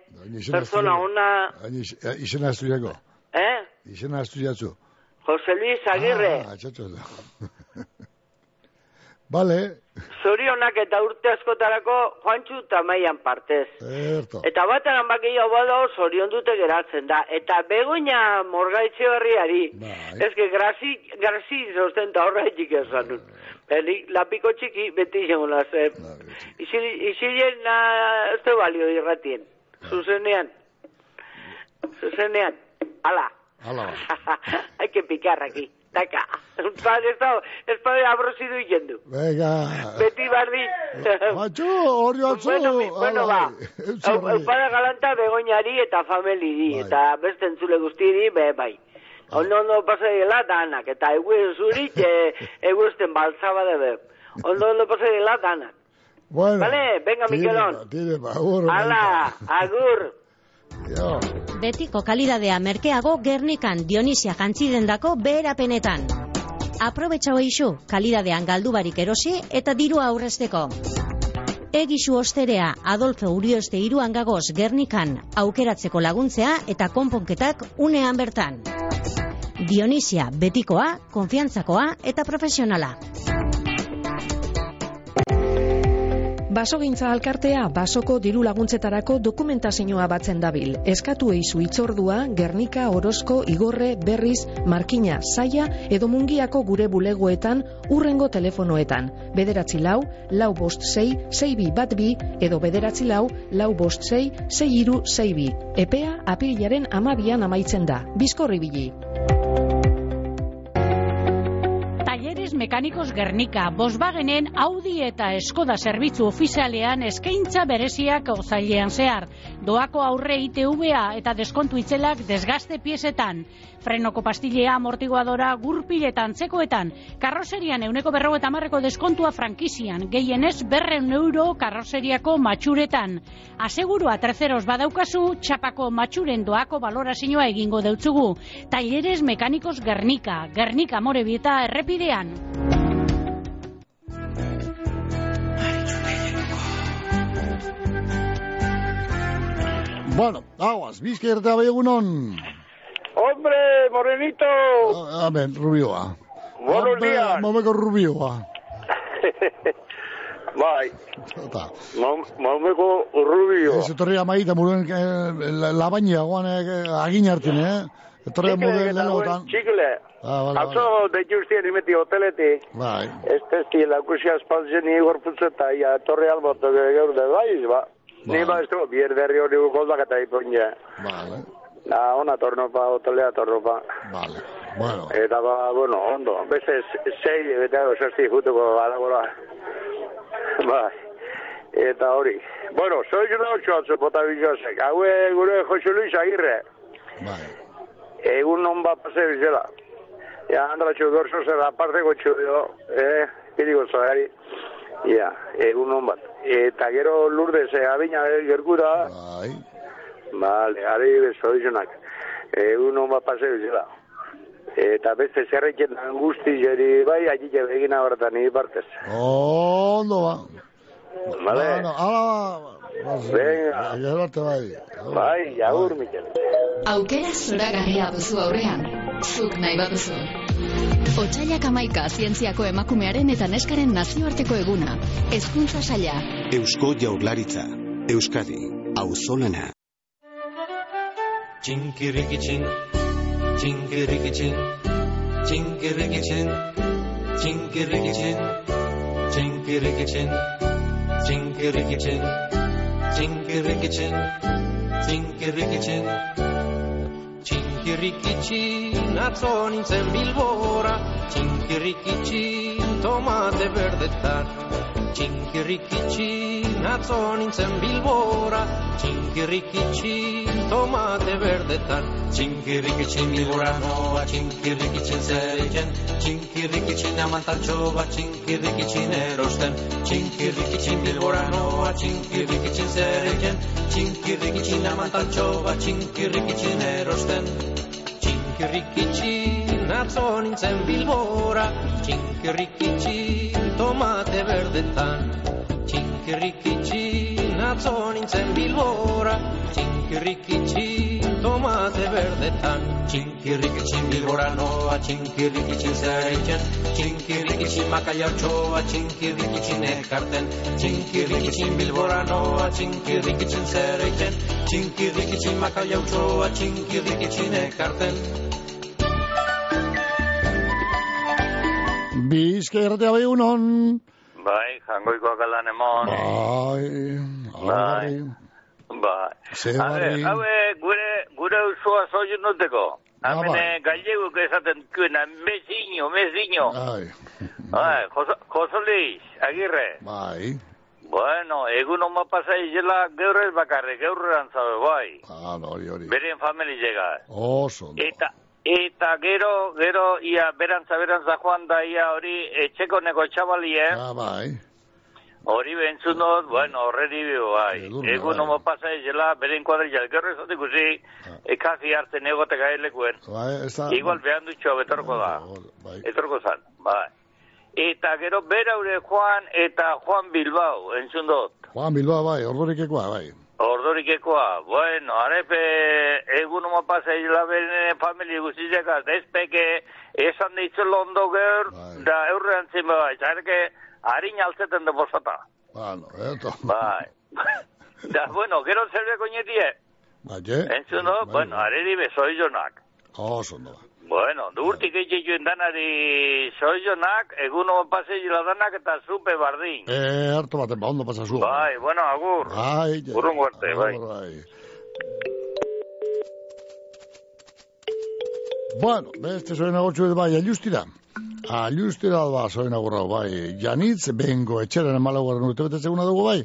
persona ona, eh, izena estudiako. eh? Izena estudiatzu. Jose Luis Agirre, Ah. Bale, zorionak eta urte askotarako Juantxu eta maian partez. erto. Eta bataran bakio bado zorion dute geratzen da. Eta begoina morgaitxe berriari, ez que grasi, grasi sostenta horretik esan nun. Beni, lapiko txiki beti izango naze. Isilien na, ez balio irratien. Zuzenean. Zuzenean. Ala. Hala ba. Hay que picar aquí. Daka. Padre, ez da, ez padre abrosidu yendu. Venga. Beti bardin. Juancho, hori atzo. Bueno, mi- bueno, ba. Hau- horri. Eupada galanta begoinari eta familiri, eta beste entzule guztiri, be, bai. Ondo ondo pasa dela danak, eta egu zurik, e, egu esten baltzaba de be. Ondo ondo pasa dela danak. Bueno. Vale, venga, tire Mikelon. ba, Tire ba, agur. Ala, agur. Jo. Betiko kalidadea merkeago Gernikan Dionisia jantzidendako beherapenetan. Aprobetxau eixu, kalidadean galdu barik erosi eta dirua aurrezteko. Egisu osterea Adolfo Urioste iruan gagoz Gernikan aukeratzeko laguntzea eta konponketak unean bertan. Dionisia betikoa, konfiantzakoa eta profesionala. Basogintza alkartea basoko diru laguntzetarako dokumentazioa batzen dabil. Eskatu eizu itzordua, Gernika, Orozko, Igorre, Berriz, Markina, Saia edo Mungiako gure bulegoetan urrengo telefonoetan. Bederatzi lau, lau bost sei, sei bi bat bi edo bederatzi lau, lau bost sei, sei iru, sei bi. Epea apilaren amabian amaitzen da. Bizkorri bili. Mekanikos Gernika, Volkswagenen Audi eta Skoda zerbitzu ofizialean eskaintza bereziak ozailean zehar. Doako aurre ITVA eta deskontu itzelak desgaste piezetan. Frenoko pastillea, amortiguadora, gurpiletan, tzekoetan. Karroserian euneko berro eta marreko deskontua frankizian. Gehienez berreun euro karroseriako matxuretan. Asegurua terceros badaukazu, txapako matxuren doako balorazioa egingo deutzugu. Talleres Mekanikos Gernika, Gernika Morebieta errepidean. Bueno, aguas, bizka eta bai egunon. Hombre, morenito. Amen, rubioa. Buenos días. Momeko rubioa. bai, Eta, Mam- mameko rubio. ez etorri amaita muruen eh, la, la baina guan eh, agin hartin, eh? Etorri eta lelotan. txikle. Ah, vale, Atzo, deitu ustien imeti hoteletik. Bai. Ez testi, lakusia espaltzen igor putzeta, ia torre alboto gaur de baiz, ba. Ni ba ez du, bier derri hori goldak eta ipoña. Vale. Na, ona tornopa, hotelea tornopa. Vale. Bueno. Eta ba, bueno, ondo. Beste sei, eta sasti jutuko adagola. Bai. Eta hori. Bueno, soy una ocho atzo bota bilosek. Haue gure Jose Luis Agirre. Bai. Egun non bat pase bizela. Ja, andratxo gorso zer aparte gotxo dio, eh, kiri gozagari. Ja, egun non bat. Eta gero lurdez, eh, abina gerkura. Bai. Vale, ari bezo dizunak. Egun non bat pase bizela. Eta beste zerrekin angusti jeri bai, agile begina horretan ni partez. Ondo ba. Vale. Bueno, ala, Venga. Gero arte bai. Bai, agur, Mikel. Aukera zoragarria duzu aurrean, zuk nahi baduzu. Otsailak amaika zientziako emakumearen eta neskaren nazioarteko eguna. Hezkuntza saila. Eusko Jaurlaritza. Euskadi. Auzolana. Txinkirikitxin, txinkirikitxin, txinkirikitxin, txinkirikitxin, txinkirikitxin, Jingle ricky chin, jingle ricky chin, jingle ricky chin. Atzo nintzen bilbora, jingle ricky tomate berdetar. Txinkirrikitxin atzo nintzen bilbora Txinkirrikitxin tomate berdetan. Txinkirrikitxin bilbora noa Txinkirrikitxin zer egin Txinkirrikitxin amantartxo bat Txinkirrikitxin erosten Txinkirrikitxin bilbora noa Txinkirrikitxin zer egin Txinkirrikitxin amantartxo bat Txinkirrikitxin erosten Txinkirrikitxin atzo nintzen bilbora, txinkirriki tomate berdetan. Txinkirriki txin atzo nintzen bilbora, txinkirriki tomate berdetan. Txinkirriki txin bilbora noa, txinkirriki txin zereitzen, txinkirriki txin makaia otxoa, txinkirriki ekarten. Txinkirriki bilbora noa, txinkirriki txin zereitzen, txinkirriki txin makaia otxoa, txinkirriki txin ekarten. Bizka irratea bai unon. Bai, jangoikoak alan emon. Bai, Bai. Bai. Ze A ver, barri. haue, gure, gure usua soiu nuteko. Hemen bai. galleguk esaten kuena, meziño, meziño. Ai, Bai, Jos- Josolis, agirre. bai. Bueno, egun oma pasa izela gaur ez bakarre, gaur zabe, bai. Ah, hori, hori. Beren famili llega. Oso. Eta, eta gero, gero, ia, berantza, berantza joan da, ia, hori, etxeko neko txabalie. Ah, bai. Hori bentzun dut, bueno, horreri bai. Egun homo pasa izela, beren kuadrilla, gero ez dut ikusi, ekasi hartzen egote gaelekuen. Bai, ez da... Igual behan dutxo betorko da. Etorko zan, bai. Eta gero beraure Juan eta Juan Bilbao, entzun dut. Juan Bilbao, bai, ordurikekoa, bai. Ordorikekoa, bueno, arepe egun homo pasa izela beren familia guztiak, dezpeke esan ditzelo ondo geur, da eurrean zin bai, zareke harin altzeten de bosata. Bueno, eto. Bai. da, bueno, gero zerbe koñetie. Bai, eh? Entzun dut, bueno, areri be soizonak. Oso, ondo. Bueno, durtik eitxeituen danari soizonak, egun homo pasa izela danak eta zupe bardin. Eh, hartu baten, ba, ondo pasa zu. Bai, bueno, agur. Bai, ja. Urrun guarte, bai. Bai. Bueno, beste zoen agotxu bai, alustira. Alustira ba, zoen agurra, bai. Janitz, bengo etxeran emalaguaren urte betetzeguna dugu, bai.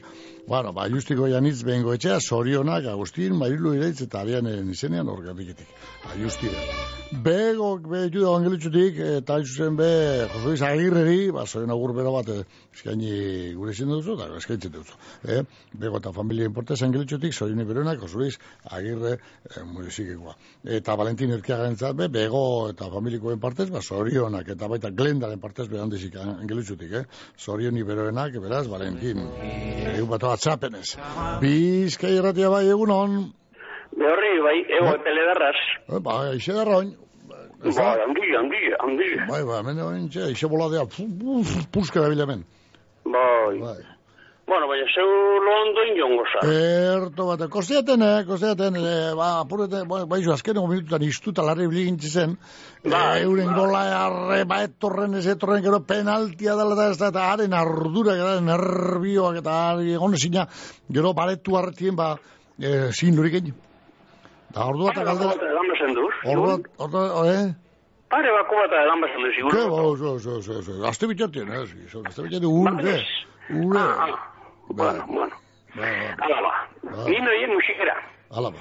Bueno, ba, justiko janitz bengo etxea, sorionak, Agustin, Marilu ireitz eta arianen izenean orgarriketik. Ajustira. Bego, be, juda angelitzutik, eta zuzen be, Josuiz Agirreri, ba, zoen agur bero bat, eh, eskaini gure izin duzu, eta eskaintzen duzu. Eh? Bego eta familia importez angelitzutik, zorioni beronak, Josuiz Agirre, eh, murizikekoa. Eta Valentin Erkiagaren be, bego eta familikoen partez, ba, zorionak, eta baita glendaren partez, be, handizik angelitzutik, eh? Zorioni beroenak, beraz, Valentin, egun bat WhatsAppen ez. Bizkai erratia bai, egun hon. Beharri, bai, ego ba. ba, eixe darra. Ba, angi, angi, angi. Bai, ba, mende oin, eixe bola dea, da bilamen. Bai. Bai. Bueno, bai, zeu londo injongo za. Erto bat, kosteaten, eh, kosteaten, eh, ba, apurete, bai, bai, zo, azkeneko minututan istuta larri biligintzi zen, Bai, eh, euren bai. gola arre, ba, etorren, ez etorren, gero penaltia dela da, ez da, eta haren ardura, eta nervioak, eta haren egon gero baretu hartien, ba, eh, zin lurik egin. Da, ordu bat, Pare bako galdera, bat edan bezen duz. ordu bat, ordu bat, eh? Pare bako bat edan bezen duz, Ke, siguro. ba, oso, oso, oso, oso, azte bitxatien, eh, azte bitxatien, ure, ure. Ah, ah. Bueno, bueno. Ba, ba, Ala ba. Ni noien musikera. ala ba.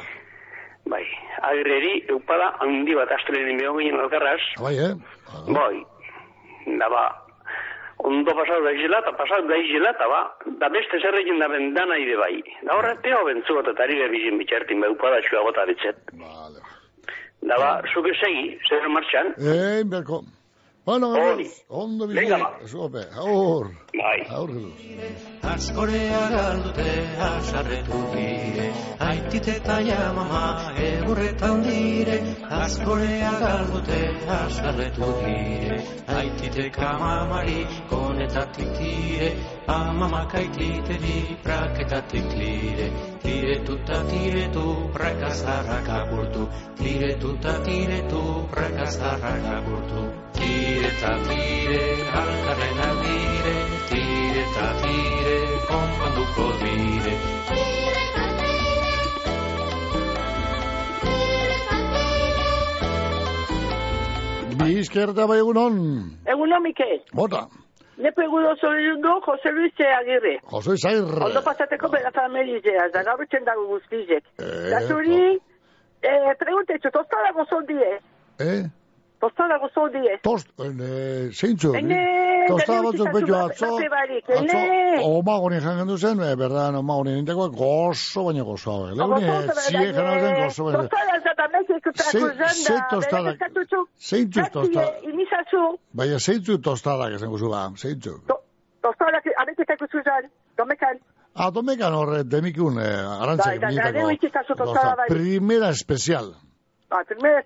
Bai, agreri eupada handi bat astelen inbeo ginen alkarraz. Bai, eh? Bai, da ba, ondo pasau da izela, eta pasau da izela, eta ba, da beste zer egin da bendana ide bai. Da horre, teo bentzu bat eta ari behar bizin bitxertin, ba, eupada txua gota bitzet. Da ba, zuke segi, zer martxan. Egin berko. Bueno, Hori. ondo. Venga, ba. Zuope, aur. Bai. Aur, Jesus. Askorea galdute asarretu dire, aitite eta jamama egurretan dire. Askorea galdute asarretu dire, aitite kamamari konetatik tire. Amamak aititeri praketatik tire, tiretuta tiretu prakazarrak apurtu. Tiretuta tiretu prakazarrak apurtu. Tire eta tire, alkarren aldire, tire eta tire, konponduko dire. Bizkerta bai egunon. Eguno, Mikel. Bota. Nepe eguno zoriondu Jose Luis Agirre. Jose Zair. Ondo pasateko bera familizea, da gaur etxen dago guztizek. Eh, Da zuri, eh, pregunte, txu, tostada gozol die? Eh? Tostada gozol die? Tost, eh, zeintzu. Ene, Tosta dene batzuk betxo atzo. Atzo, ene. omagoni jangen duzen, eh, berdan, omagoni nintekoa gozo baina gozo. Eh. Leune, zie jena zen gozo baina. Tostada zatamek Ze- ze tostada- Zeintzu tostada. Imizazu, Baina zeintzu tostadak esan guzu ba, zeintzu. tostada, abeketako zuzan, domekan. Ah, domekan horre, demikun, eh, arantzak Da, da, da, ikikazu tostada bai. Primera especial. Ah, primera especial, da, Primera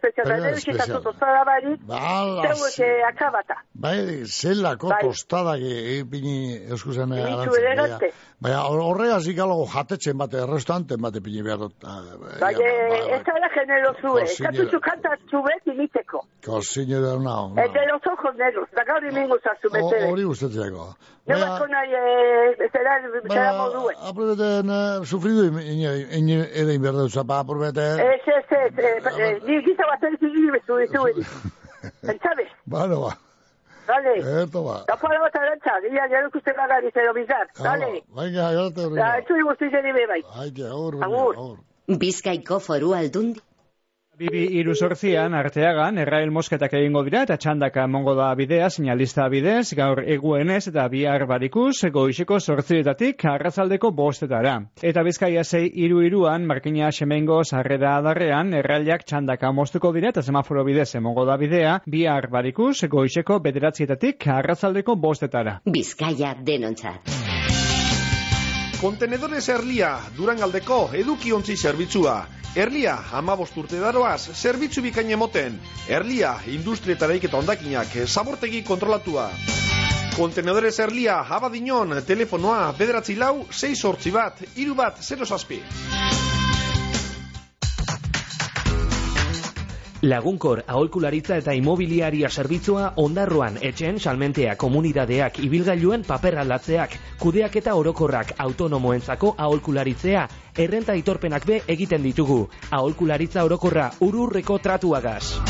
neu ikikazu especial. tostada barik. Zeuek eh, akabata. Bai, zelako Bai. tostadak ipini euskuzan Ipini arantzak. zure Baina, eroste. baina horregaz ikalago jatetzen bate, errestanten bate pini behar dut. Ah, Bai, ja, eh, ez da generozue, Cocinera. eskatuzu kantatu bet imiteko. Kozinera nao. Ez de los ojos negros, da gaur imingo zazu bete. Hori gustatzeko. Ne bako nahi, eh, zera, zera modue. Aprobeten, sufridu ere inberdu zapa, aprobeten. Ez, ez, ez, eh, eh, ni giza bat egin bezu ditu. Pentsabes, Bueno, ba. Dale. Eto ba. Da para bat arantza, gira, gero ikusten bagari, zero bizar, dale. Venga, garte hori. Da, etzu iguztizen ibe bai. Aite. Agur. agur. Bizkaiko foru aldundi. Bibi iru sortzian, arteagan, Errael mosketak egingo dira eta txandaka mongo da bidea, sinalista bidez, gaur eguenez eta bihar barikuz, goizeko sortzietatik arrazaldeko bostetara. Eta bizkaia zei iru iruan, markina semengo sarrera adarrean, errailak txandaka mostuko dira eta semaforo bidez emongo da bidea, bihar barikuz, goizeko bederatzietatik arrazaldeko bostetara. Bizkaia denontzat. Kontenedores Erlia, Durangaldeko edukiontzi zerbitzua. Erlia, amabost urte daroaz, zerbitzu bikain emoten. Erlia, industrietaraik eta ondakinak, zabortegi kontrolatua. Kontenedores Erlia, abadinon, telefonoa, bederatzi lau, 6 sortzi bat, iru bat, 0 zazpi. Lagunkor aholkularitza eta imobiliaria zerbitzua ondarroan etxen salmentea komunidadeak ibilgailuen paper aldatzeak, kudeak eta orokorrak autonomoentzako aholkularitzea, errenta itorpenak be egiten ditugu. Aholkularitza orokorra ururreko tratuagaz.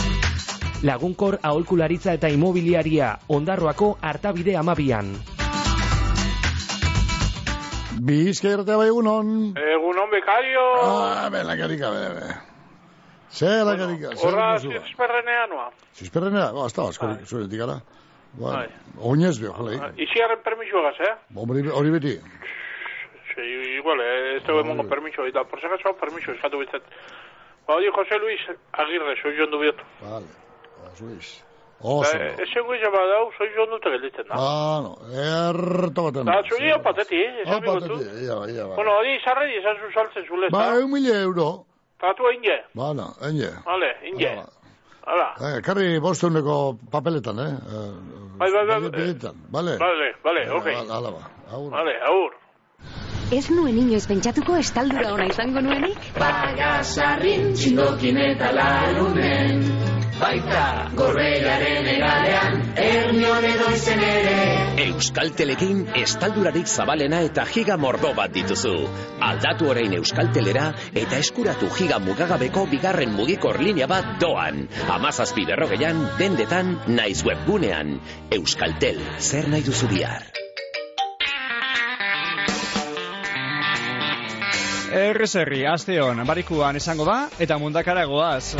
Lagunkor aholkularitza eta imobiliaria ondarroako hartabide amabian. Bizkerta bai egunon. Egunon bekario. Ah, bela karika, bela. Zer la karika, zer Horra ba? zizperrenea noa. Zizperrenea, ba, hasta askorik zuretik gara. Ba, Bai. oinez beho, jolei. Iziarren permiso gaz, eh? Hombre, hori beti. Igual, eh, ez dugu emongo permiso. Eta, por si acaso, permiso, eskatu bitzat. Ba, hori Jose Luis Agirre, soy joan du bietu. Vale, Luis. Oso. Eh, Ese gui jaba dau, soy joan dute gelditzen, da. Ah, no, erto baten. Da, zuri hau pateti, eh? Hau pateti, ia, ia, ba. Bueno, hori izarreri esan zu saltzen zule, Ba, egun mila euro. Tatu inge. Ba, no, enge. Vale, inge. Hala. Eh, karri bosteuneko papeletan, eh? eh Bai, bai, bai. Bidetan, vale? Vale, vale, Eh, ok. Hala, ba. Agur. Vale, aur. Ez nuen inoiz pentsatuko estaldura ona izango nuenik? Pagasarrin txindokin eta lalunen Baita gorreiaren egalean Ernion edo izen ere Euskaltelekin estaldurarik zabalena eta giga mordo bat dituzu. Aldatu orain Euskaltelera eta eskuratu giga mugagabeko bigarren mugikor linea bat doan. Amazazpi berrogeian, dendetan, naiz webgunean. Euskaltel, zer nahi duzu bihar? Errezerri, aste hon, barikuan izango da, eta mundakara goaz.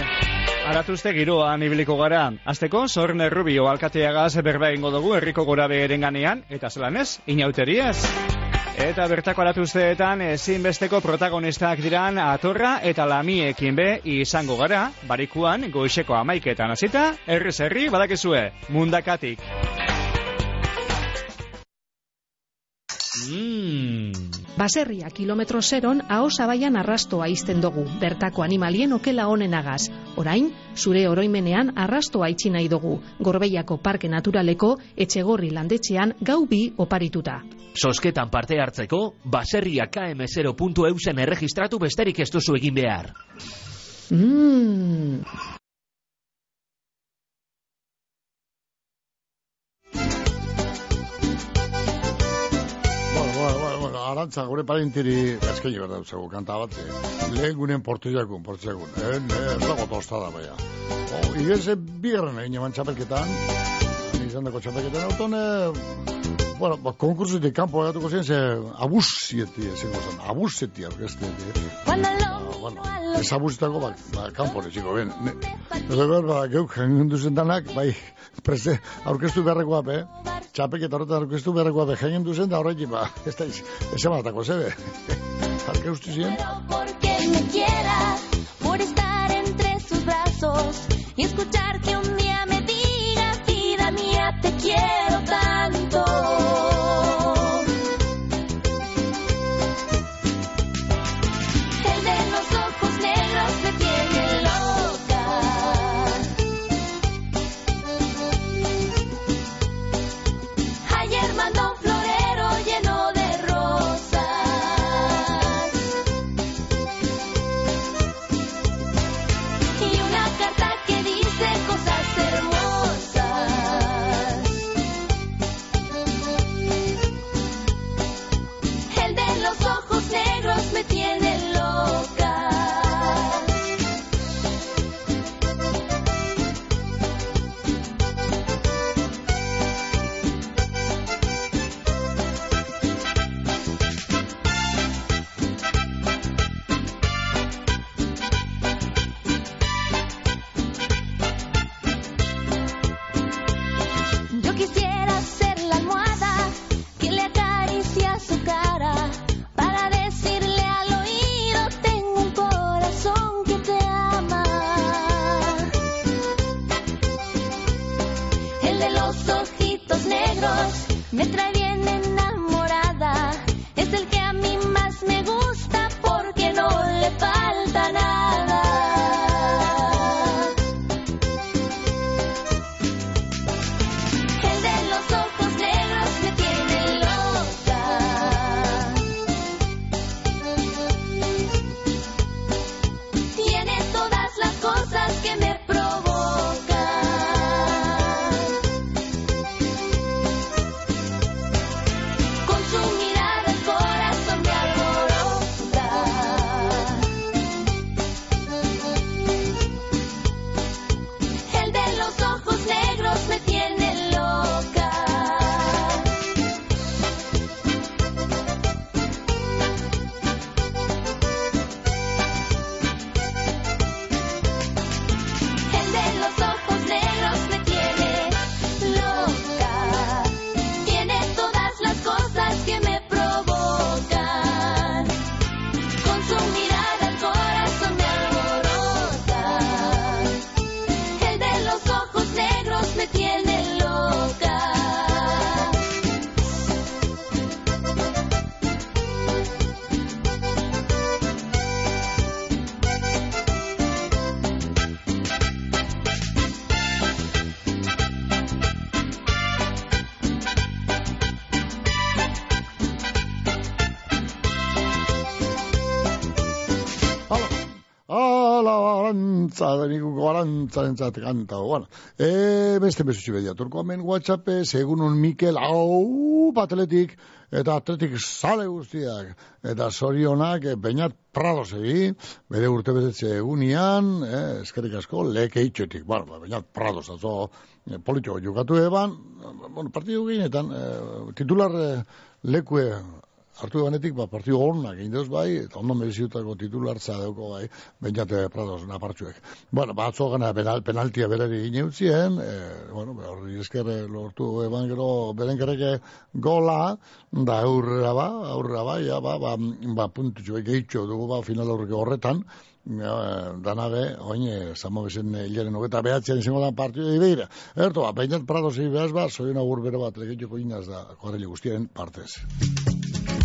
Aratuzte giroan ibiliko gara. Azteko, zorn errubio alkateagaz berba egingo dugu herriko gora beheren ganean, eta zelan ez, inauteriez. Eta bertako alatuzteetan ezinbesteko protagonistak diran atorra eta lamiekin be izango gara, barikuan goizeko amaiketan hasita, errez herri badakezue, mundakatik. Mm. Baserria kilometro zeron hau zabaian arrastoa izten dugu, bertako animalien okela honenagaz. Orain, zure oroimenean arrastoa itxi nahi dugu, gorbeiako parke naturaleko etxegorri landetxean gau bi oparituta. Sosketan parte hartzeko, baserria km0.eusen erregistratu besterik ez duzu egin behar. Mmm... arantza gure parentiri eskaini behar dauzegu, kanta bat, eh? lehen gunen portillakun, portillakun, eh, ez dago tostada baina. O, igeze bigarren egin eman txapelketan, izan dako txapelketan auton, eh, bueno, ba, konkursutik kanpo egatuko zen, ze abusieti, ezingo zen, abusieti orkeste, eh? Ah, bueno, ez abusitako, ba, ba neziko, ben, ne, edo behar, ba, geuk, jengundu danak, bai, preste, aurkeztu beharrekoa, be, txapeketa horretan aurkeztu beharrekoa, be, jengundu zen, da horrekin, ba, ez da, ez ematako, zebe, aurkeztu ziren. Porque me quiera, por estar entre sus brazos, y escuchar que un te quiero tanto. Arantza, niku garantza entzat kanta, bueno. E, beste besutxi bedia, turko hemen WhatsApp, segun un Mikel, hau, bateletik, eta atletik sale guztiak, eta sorionak, e, bainat prado segi, bere urte betetze egunian, e, eskerik asko, leke itxetik, bueno, ba, bainat prado, zazo, e, politiko jugatu eban, bueno, partidu ginetan, e, titular e, lekue hartu ganetik, ba, partio honak egin deuz bai, eta ondo mereziutako titulartza dauko bai, bainate prados napartxuek. Bueno, ba, atzo gana penal, penaltia berari egin eutzien, e, bueno, ba, horri esker lortu eban gero beren kereke gola, da aurrera ba, aurrera ba, ja, ba, ba, ba puntutxo egitxo dugu ba, final aurreko horretan, ja, danabe, oine, zamo besen hilaren hogeta behatzean izango da partio da ibeira. Erto, ba, bainat prados egin behaz ba, zoion agur bero bat, legetxoko inaz da, kuarele guztiaren partez.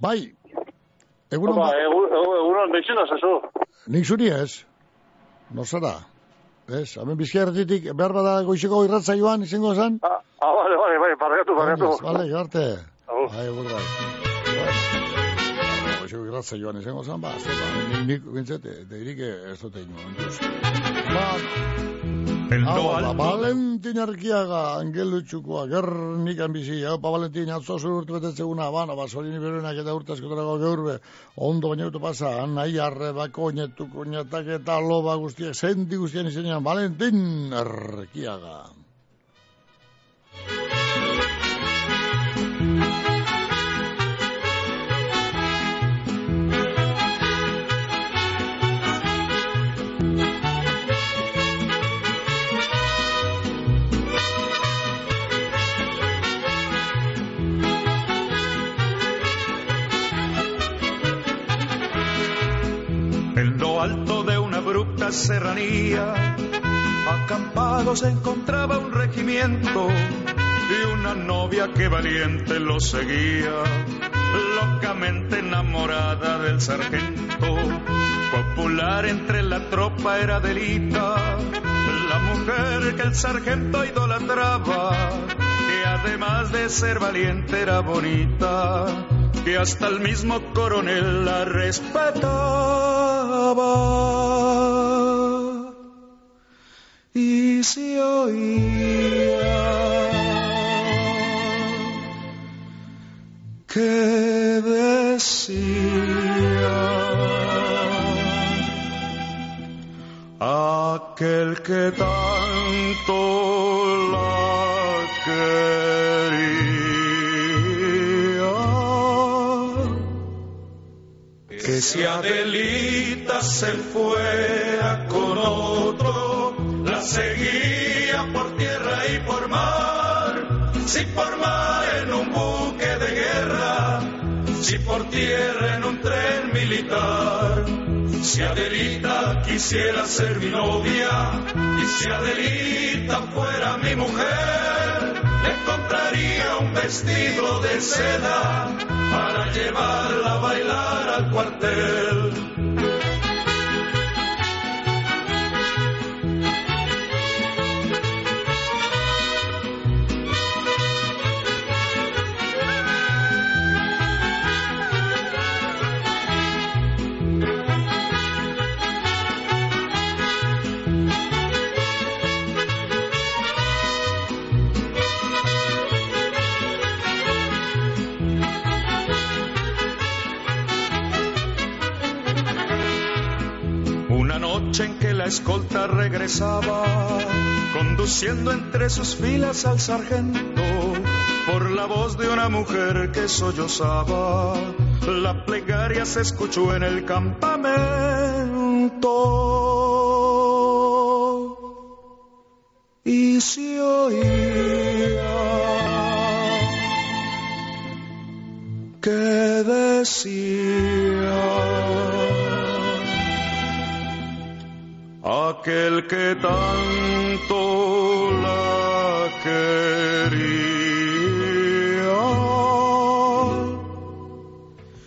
Bai. Egunon. Egun, egunon, betxena zazu. Nik zuri ez. No zara. Ez, hemen bizkairatetik behar bada goizeko irratza joan, izango esan? Ah, ah, vale, vale, bai, pargatu, pargatu. Vale, garte. Bai, bai. Goizeko irratza joan, izango esan, ba, zeta, nik, nik, bintzete, deirik ez dute ino. Ba, El Hau, do ba, alto. Valentin Arkiaga, angelu txukua, gernikan bizi, hau, pa Valentin, atzo zure urte betetzeguna, bano, ba, sorini beruenak eta urte askotarako geurbe, ondo baina uto pasa, nahi arre, bako, netu, koñetak eta loba guztiak, senti guztian izenean, Valentin Arkiaga. Alto de una abrupta serranía, acampado se encontraba un regimiento y una novia que valiente lo seguía, locamente enamorada del sargento. Popular entre la tropa era delita, la mujer que el sargento idolatraba, que además de ser valiente era bonita, que hasta el mismo coronel la respetaba. Y se oía que decía aquel que tanto la quería que si Adelita se fuera con otro la seguía por tierra y por mar. Si por mar en un buque de guerra si por tierra en un tren militar. Si Adelita quisiera ser mi novia y si Adelita fuera mi mujer, le compraría un vestido de seda para llevarla a bailar al cuartel. En que la escolta regresaba, conduciendo entre sus filas al sargento, por la voz de una mujer que sollozaba, la plegaria se escuchó en el campamento. Y se oía que decía aquel que tanto la quería.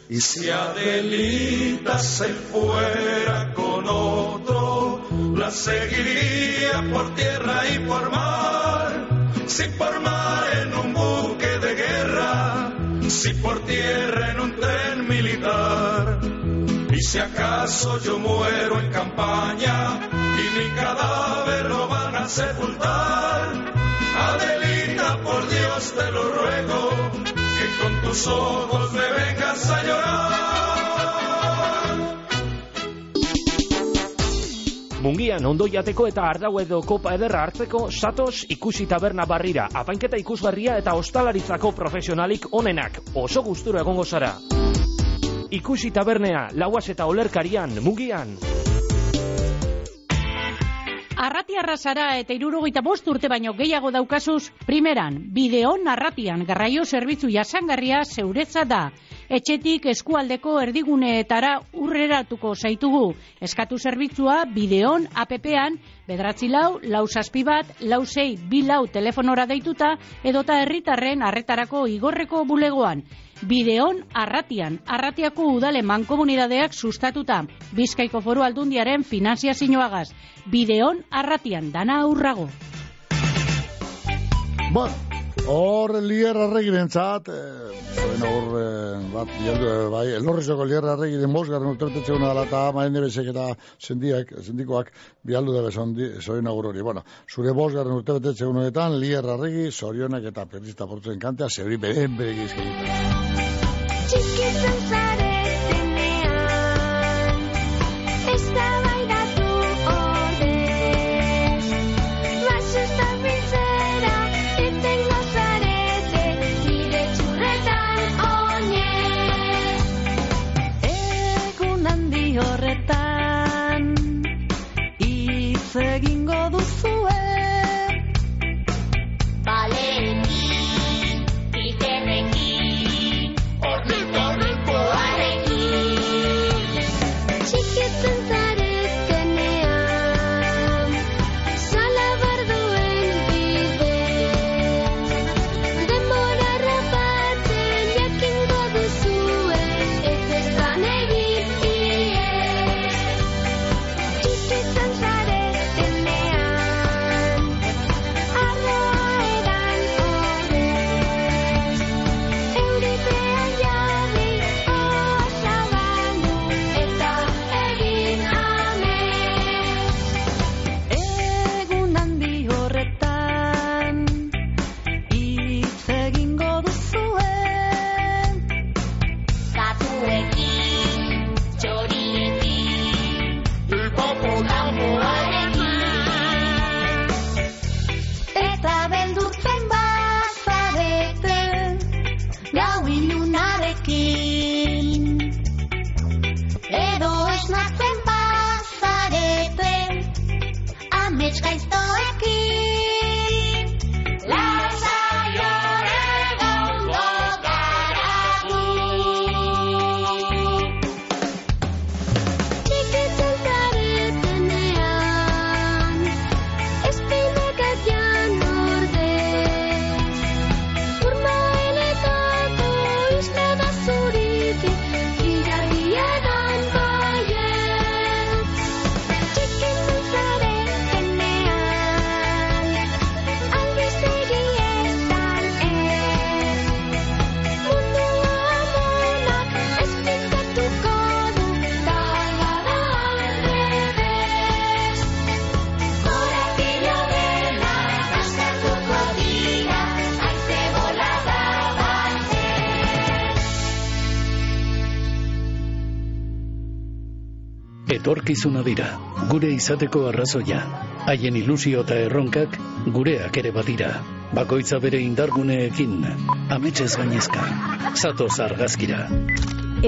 Y si Adelita se fuera con otro, la seguiría por tierra y por mar. Si por mar en un buque de guerra, si por tierra en un tren Y si acaso yo muero en campaña mi cadáver lo van a sepultar, Adelita, por Dios te lo ruego, que con tus ojos me vengas a llorar. Mungian ondo jateko eta ardau edo kopa ederra hartzeko satos ikusi taberna barrira, apainketa ikusgarria eta ostalaritzako profesionalik onenak, oso gustura egongo zara. Ikusi tabernea, lauaz eta olerkarian, mugian. Arratiarra zara eta irurogeita bost urte baino gehiago daukazuz, primeran, bideon arratian garraio zerbitzu jasangarria zeuretza da. Etxetik eskualdeko erdiguneetara urreratuko zaitugu. Eskatu zerbitzua bideon APP-an, bedratzi lau, lau zazpi bat, lau zei, bi lau telefonora deituta, edota herritarren arretarako igorreko bulegoan. Bideon arratian, arratiako udale mankomunidadeak sustatuta. Bizkaiko foru aldundiaren finanziazioagaz. Bideon arratian, dana aurrago. Bon, hor lier arregiren zat, eh, zoen hor, eh, bat, bialdu, eh, bai, elorrizoko lier arregiren bosgarren urtertetxe una dela eta maen nebezek eta sendiak, sendikoak bialdu dela zoen hor hori. Bueno, zure bosgarren urtertetxe unoetan, lier arregi, zorionak eta perrista portzen kantea, zeuri beren bere Domingo do Etorkizuna dira, gure izateko arrazoia. Haien ilusio eta erronkak gureak ere badira. Bakoitza bere indarguneekin, ametxez gainezka. Zatoz argazkira.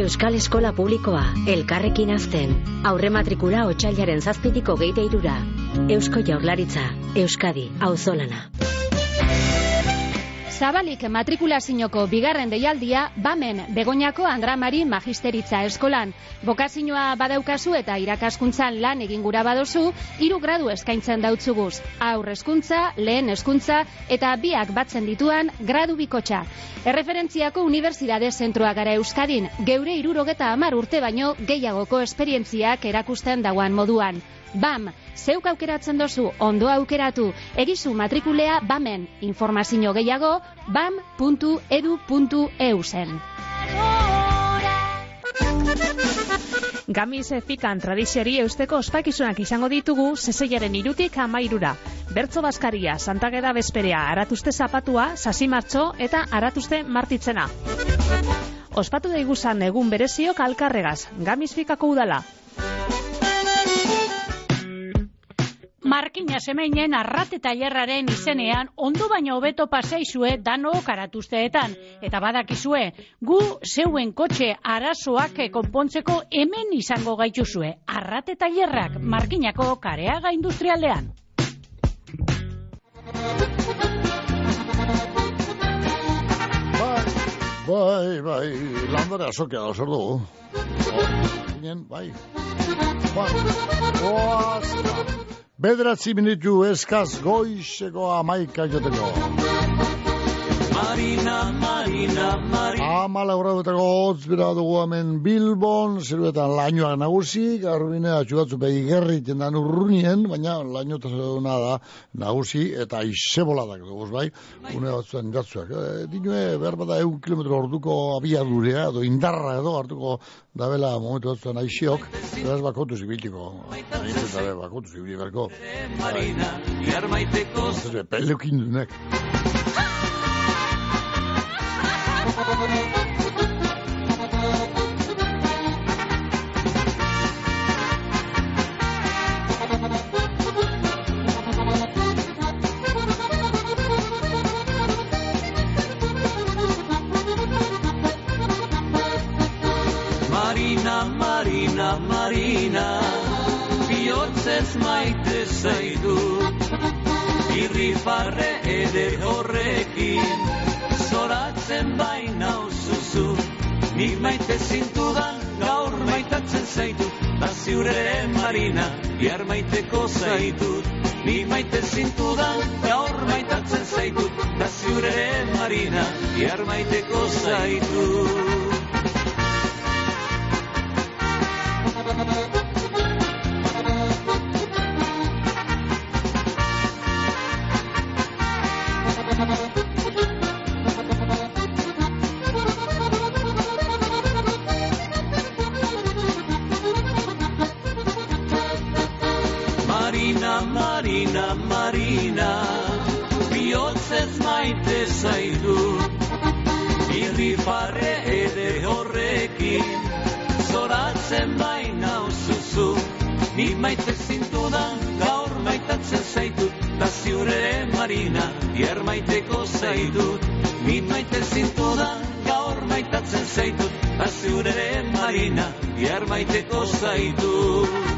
Euskal Eskola Publikoa, elkarrekin azten. Aurre matrikula otxailaren zazpitiko geite irura. Eusko Jaurlaritza, Euskadi, auzolana. Zabalik matrikulazinoko bigarren deialdia bamen Begoñako Andramari Magisteritza Eskolan. Bokazinoa badaukazu eta irakaskuntzan lan egin gura badozu, hiru gradu eskaintzen dautzuguz. Aur hezkuntza, lehen hezkuntza eta biak batzen dituan gradu bikotxa. Erreferentziako Unibertsitate Zentroa gara Euskadin, geure irurogeta hamar urte baino gehiagoko esperientziak erakusten dauan moduan. BAM, zeuk aukeratzen dozu, ondo aukeratu, egizu matrikulea BAMen, informazio gehiago, bam.edu.eu zen. Gamiz fikan tradiziari eusteko ospakizunak izango ditugu zeseiaren irutik amairura. Bertzo Baskaria, Santageda Bezperea, Aratuzte Zapatua, Sasimartxo eta Aratuzte Martitzena. Ospatu daiguzan egun bereziok alkarregaz, Gamiz fikako udala. Markina semeinen arrate tailerraren izenean ondo baino hobeto paseizue dano karatuzteetan. Eta badakizue, gu zeuen kotxe arazoak konpontzeko hemen izango gaituzue. Arrate tailerrak Markinako kareaga industrialdean. Bai, bai, landare azokia da, zer dugu. Ginen, bai. Bai, oaz, Bederatzi minutu eskaz goizeko amaika joteko. Marina, Marina, Marina. Amala horretako hotz bera dugu hemen Bilbon, zeruetan lainoak nagusi, garbine atxugatzu behi gerriten dan urrunien, baina laino da nagusi eta iseboladak dugu, bai, une batzuen gatzuak. E, dinue, behar bada egun kilometro orduko abiadurea, edo indarra edo hartuko dabela momentu batzuen aixiok, beraz bakotu zibiltiko. Eta be, bakotu zibiliko berko. Marina, iarmaiteko Pelukin dunek. Marina, Marina, Marina, bihotzez maite zaidu, irrifarre eder horrekin, zoratzen baina uzuzu, nik maite zintudan gaur maitatzen zaitut, baziure Marina, bihar maiteko zaitut, nik maite zintudan gaur maitatzen zaitut, baziure Marina, bihar maiteko zaitut. Maiteko zaitut, ni maite zintudan gaur maitatzen zaitut, ziure Marina, bihar maiteko zaitut.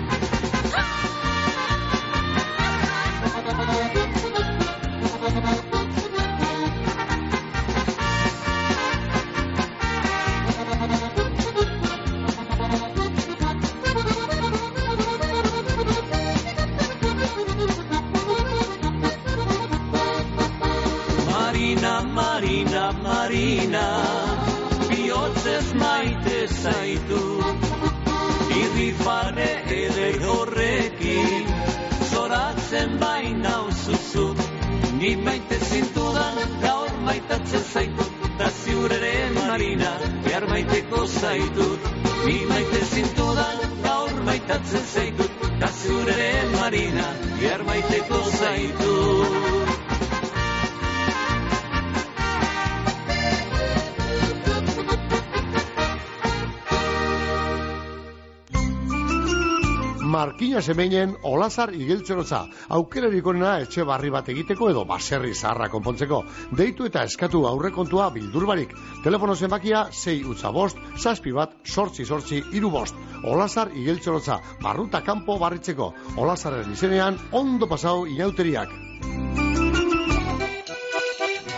Semeinen olazar igeltzerotza. Aukerarik onena etxe barri bat egiteko edo baserri zaharra konpontzeko. Deitu eta eskatu aurrekontua bildurbarik. Telefono zenbakia 6 utza bost, zazpi bat, sortzi sortzi, iru bost. Olazar igeltzerotza, barruta kanpo barritzeko. Olazarren izenean, ondo pasau inauteriak.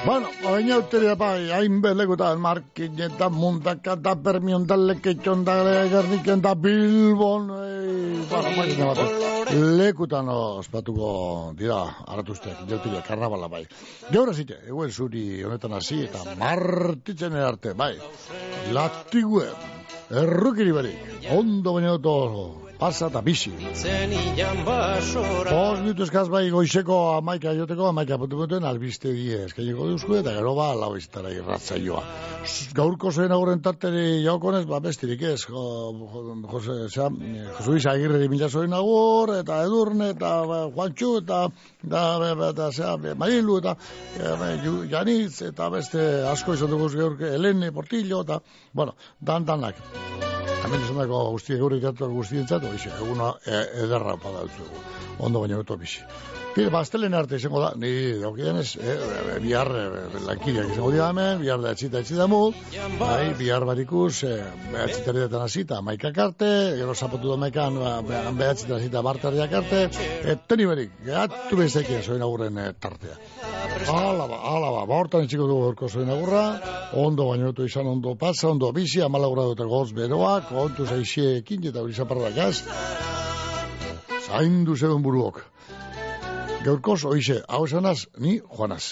Bueno, baina uteria bai, hain belekutan markin eta mundaka eta permion da leketxon da gerniken da bilbon, ei, bueno, makina bat. Lekutan ospatuko dira, aratuzteak, jauturia, karnabala bai. Gaur azite, eguen zuri honetan hasi eta martitzen arte, bai. Latiguen, errukiri barik, ondo baina oto pasa eta bizi. Bos minutu eskaz bai goizeko amaika joteko, amaika puntu puntuen albiste die eskainiko duzku eta gero ba lau iztara irratzaioa. Gaurko zoen aurren tarteri jaukonez, ba bestirik ez, jo, jo, Jose, zera, Jose Luis Agirre mila zoen agur, eta Edurne, eta ba, Juantxu, eta, eta, eta, zera, Marilu, eta e, ba, Janitz, eta beste asko izan dugu gaur, Elene, Portillo, eta, bueno, dan danak. Hemen izan dago guzti gaur iratu guztientzat, hoize, eguna e, ederra padautzugu. Ondo baina beto bizi. Bire, bastelen arte izango da, ni daukien ez, e, e, bihar e, lankideak izango dira hemen, bihar da etxita etxita mu, bai, bihar barikuz, e, behatzitarietan hasita maikak arte, gero zapotu da maikan, ba, behatzitan hasita bartariak arte, e, teni berik, gehatu bezekia zoin agurren e, tartea. Hala ba, hala ba, hortan itxiko dugu horko zoin agurra, ondo baino beto izan ondo pasa, ondo bizi, amalaura dute goz beroak, ontu zaixiekin eta hori zaparrak az, zaindu zeuden buruok. Gaurkoz, oize, hau esanaz, ni Juanaz.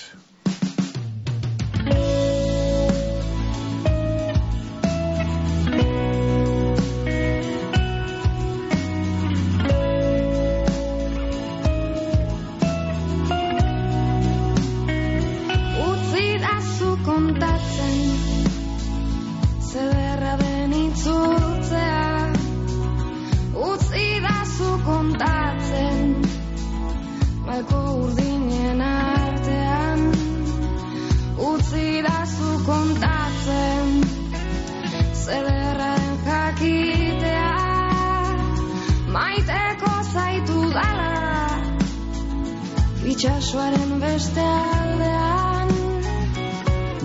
Itxasoaren beste aldean.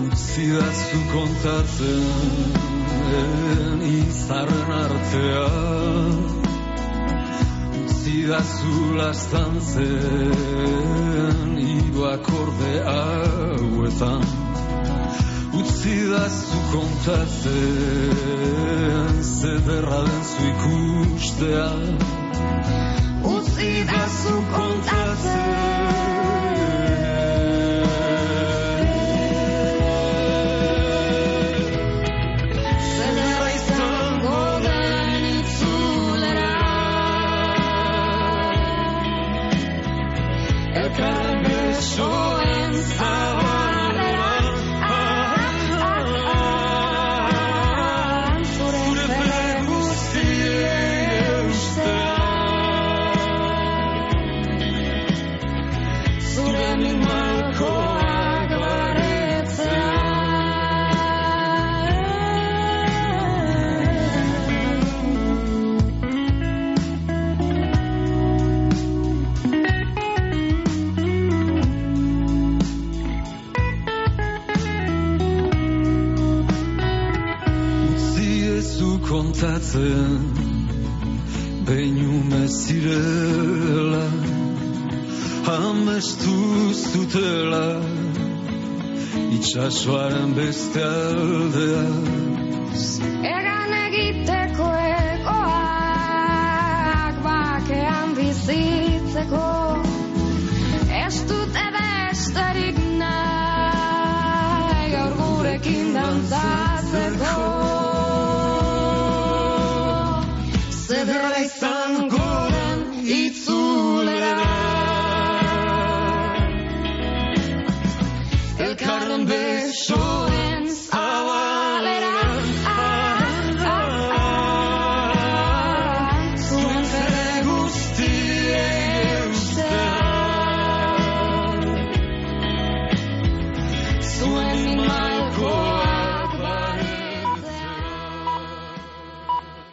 Utzidazu kontatzen izarren artean. Utzidazu lastantzen hiru akorde hauetan. Utzidazu kontatzen zederra den zu ikustea. Utzi da zu kontatzen Kontatzen Beinume zirela Amestu zutela Itxasoaren beste aldea